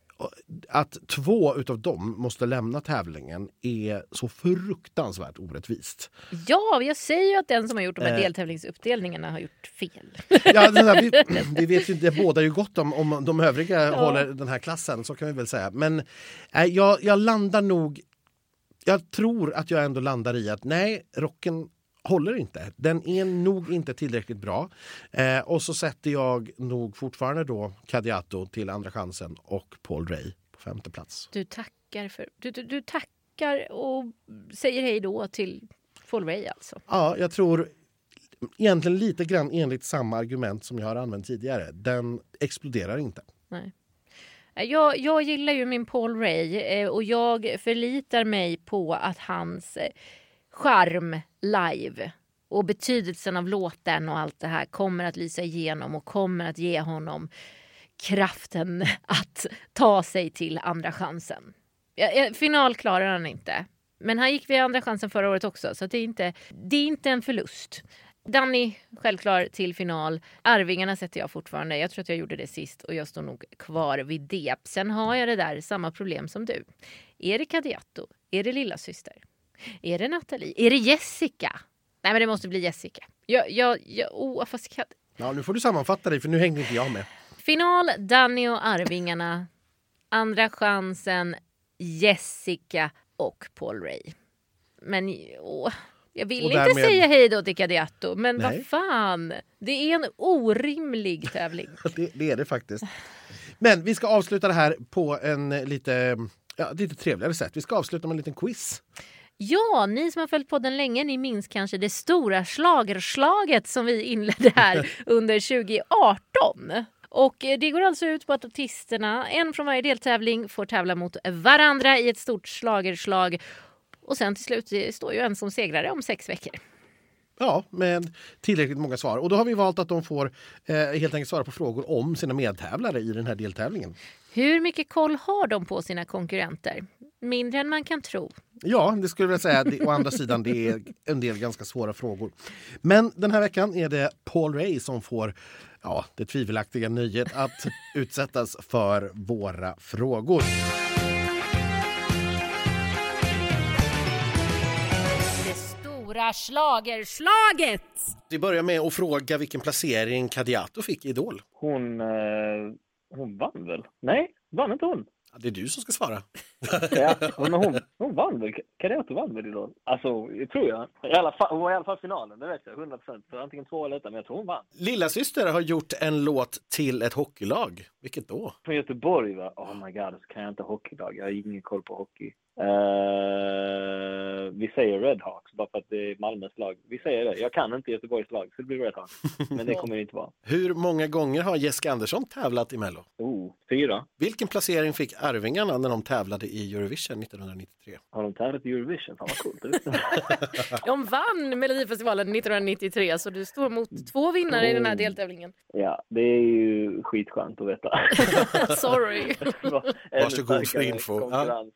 att två utav dem måste lämna tävlingen är så fruktansvärt orättvist. Ja, jag säger ju att den som har gjort de här Eh. deltävlingsuppdelningarna har gjort fel. Ja, här, vi, vi vet ju det båda ju gott om, om de övriga håller den här klassen, så kan vi väl säga. Men eh, jag, jag landar nog... Jag tror att jag ändå landar i att nej, rocken håller inte. Den är nog inte tillräckligt bra. Eh, och så sätter jag nog fortfarande då Kadiatou till andra chansen och Paul Ray på femte plats. Du tackar, för, du, du, du tackar och säger hej då till Paul Ray alltså. Ja, jag tror egentligen lite grann enligt samma argument som jag har använt tidigare. Den exploderar inte. Nej. Jag, jag gillar ju min Paul Ray eh, och jag förlitar mig på att hans eh, charm live och betydelsen av låten och allt det här kommer att lysa igenom och kommer att ge honom kraften att ta sig till andra chansen. Ja, Final klarar han inte. Men han gick via andra chansen förra året också, så det är inte, det är inte en förlust. Danny, självklar till final. Arvingarna sätter jag fortfarande. Jag tror att jag gjorde det sist och jag står nog kvar vid det. Sen har jag det där, samma problem som du. Är det Kadiatou? Är det lilla syster? Är det Nathalie? Är det Jessica? Nej, men det måste bli Jessica. Jag, jag, jag, oh, fast Kad- Ja, nu får du sammanfatta dig för nu hängde inte jag med. Final, Danny och Arvingarna. Andra chansen, Jessica och Paul Ray. Men åh, jag vill Och inte därmed- säga hej då till Kadiato, men Nej. vad fan. Det är en orimlig tävling. Det, det är det faktiskt. Men vi ska avsluta det här på en lite, ja, lite trevligare sätt. Vi ska avsluta med en liten quiz. Ja, ni som har följt podden länge, ni minns kanske det stora slagerslaget som vi inledde här under 2018. Och eh, det går alltså ut på att artisterna, en från varje deltävling, får tävla mot varandra i ett stort slagerslag. Och sen till slut står ju en som segrare om sex veckor. Ja, med tillräckligt många svar. Och då har vi valt att de får eh, helt enkelt svara på frågor om sina medtävlare i den här deltävlingen. Hur mycket koll har de på sina konkurrenter? Mindre än man kan tro. Ja, det skulle jag vilja säga. Det, å andra sidan, det är en del ganska svåra frågor. Men den här veckan är det Paul Ray som får ja, det tvivelaktiga nöjet att utsättas för våra frågor. Stora slagerslaget! Vi börjar med att fråga vilken placering Kadiato fick i Idol. Hon, eh, hon vann väl? Nej, vann inte hon? Ja, Det är du som ska svara. Ja, men hon, hon vann väl? Kadiato vann väl idag? Alltså, det tror jag. I alla fall, hon var i alla fall finalen, det vet jag. 100 procent. Antingen två eller ett, men jag tror hon vann. Lilla syster har gjort en låt till ett hockeylag. Vilket då? Från Göteborg va? Oh my god, så kan jag inte hockeylag. Jag har ingen koll på hockey. Eh, vi säger Red Hawks bara för att det är Malmös lag. Vi säger det. Jag kan inte Göteborgs lag, så det blir Red Hawks. Men det kommer det inte vara. Hur många gånger har Jessica Andersson tävlat i Mello? Oh, fyra. Vilken placering fick Arvingarna när de tävlade i Eurovision 1993? Har de tävlat i Eurovision? Fan vad coolt. De vann Melodifestivalen 1993 så du står mot två vinnare i den här Oh. deltävlingen. ja, det är ju skitskönt att veta. Sorry. Varsågod för info. konkurrens. Ehm,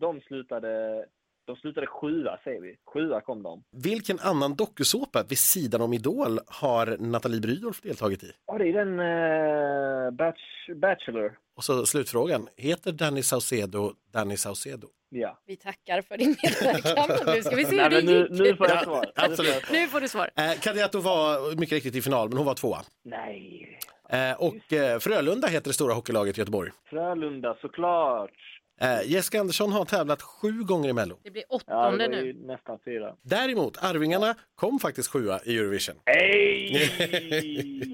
de slutade de slutade sjua säger vi. Sjua kom de. Vilken annan dokusåpa vid sidan om Idol har Nathalie Brydolf deltagit i? Ja, det är den uh, batch, Bachelor. Och så slutfrågan, heter Danny Saucedo Danny Saucedo? Ja. Vi tackar för din medverkan. Nu ska vi se Nej, hur det nu, gick. nu får jag Ja, svar. absolut. Nu får du svar. Eh, Kadiatou var mycket riktigt i final, men hon var tvåa. Nej. Eh, och eh, Frölunda heter det stora hockeylaget i Göteborg. Frölunda såklart. Eh, Jessica Andersson har tävlat sju gånger i Mello. Det blir Ja, det åttonde var nu. nästan fyra. Däremot, Arvingarna kom faktiskt sjua i Eurovision. Hej!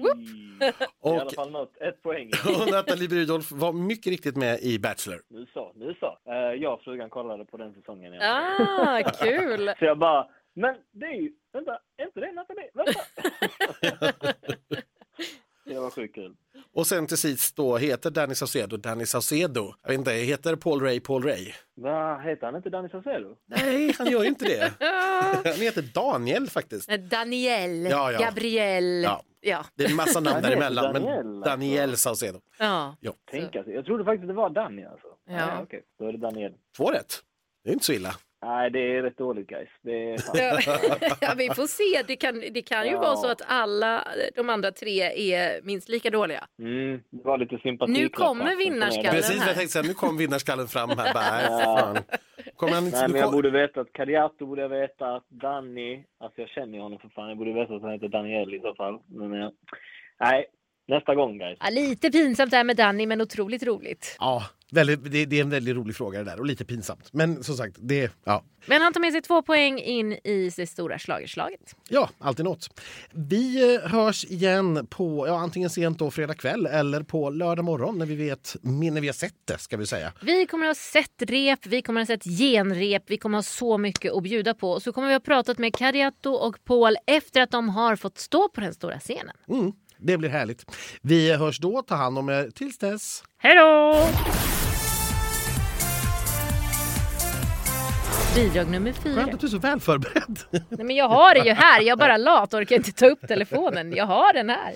I Och, alla fall något. Ett poäng. och Nathalie Brydolf var mycket riktigt med i Bachelor. Nu så, nu så. Uh, jag och frugan kollade på den säsongen. Ja. Ah, kul! Så jag bara, men det är ju, vänta, är inte det Nathalie? Vänta! det var sjukt kul. Och sen till sist då heter Danny Saucedo Danny Saucedo. Jag vet inte, heter Paul Ray Paul Ray? Vad heter han inte Danny Saucedo? Nej, han gör ju inte det. Han heter Daniel faktiskt. Daniel, Ja, ja. Gabriel. Ja. Ja. Det är en massa namn däremellan, men Daniel, alltså. Daniel Saucedo. ja. Ja. Tänka sig. Jag trodde faktiskt det var Danny alltså. Ja. Nej, okej. Då är det Daniel. Två rätt. Det är inte så illa. Nej, det är rätt dåligt guys. Det ja, vi får se. Det kan, det kan ju Ja. vara så att alla de andra tre är minst lika dåliga. Mm, det var lite sympati. Nu kommer vinnarskallen. Precis här. jag tänkte säga, nu kom vinnarskallen fram här. Bara, fan. Kommer han inte Nej, men jag kom- borde veta att Kadiatou borde jag veta att Danny, alltså jag känner ju honom för fan, jag borde veta att han heter Daniel i så fall. Men eh, nej, nästa gång guys. Ja, lite pinsamt där med Danny, men otroligt roligt. Ja, väldigt, det, det är en väldigt rolig fråga det där och lite pinsamt. Men som sagt, det, ja, Men han tar med sig två poäng in i det stora slagerslaget. ja, alltid något. Vi eh, hörs igen på ja, antingen sent då fredag kväll eller på lördag morgon när vi, vet, när vi har sett det. ska vi säga. Vi kommer att ha sett rep, vi kommer att ha sett genrep, vi kommer att ha så mycket att bjuda på. Och så kommer vi ha pratat med Kariato och Paul efter att de har fått stå på den stora scenen. Mm. Det blir härligt. Vi hörs då. Ta hand om er tills dess. Hej då! Bidrag nummer fyra. Skönt att du är så väl förberedd. Nej, men jag har det ju här. Jag är bara lat och orkar inte ta upp telefonen. Jag har den här.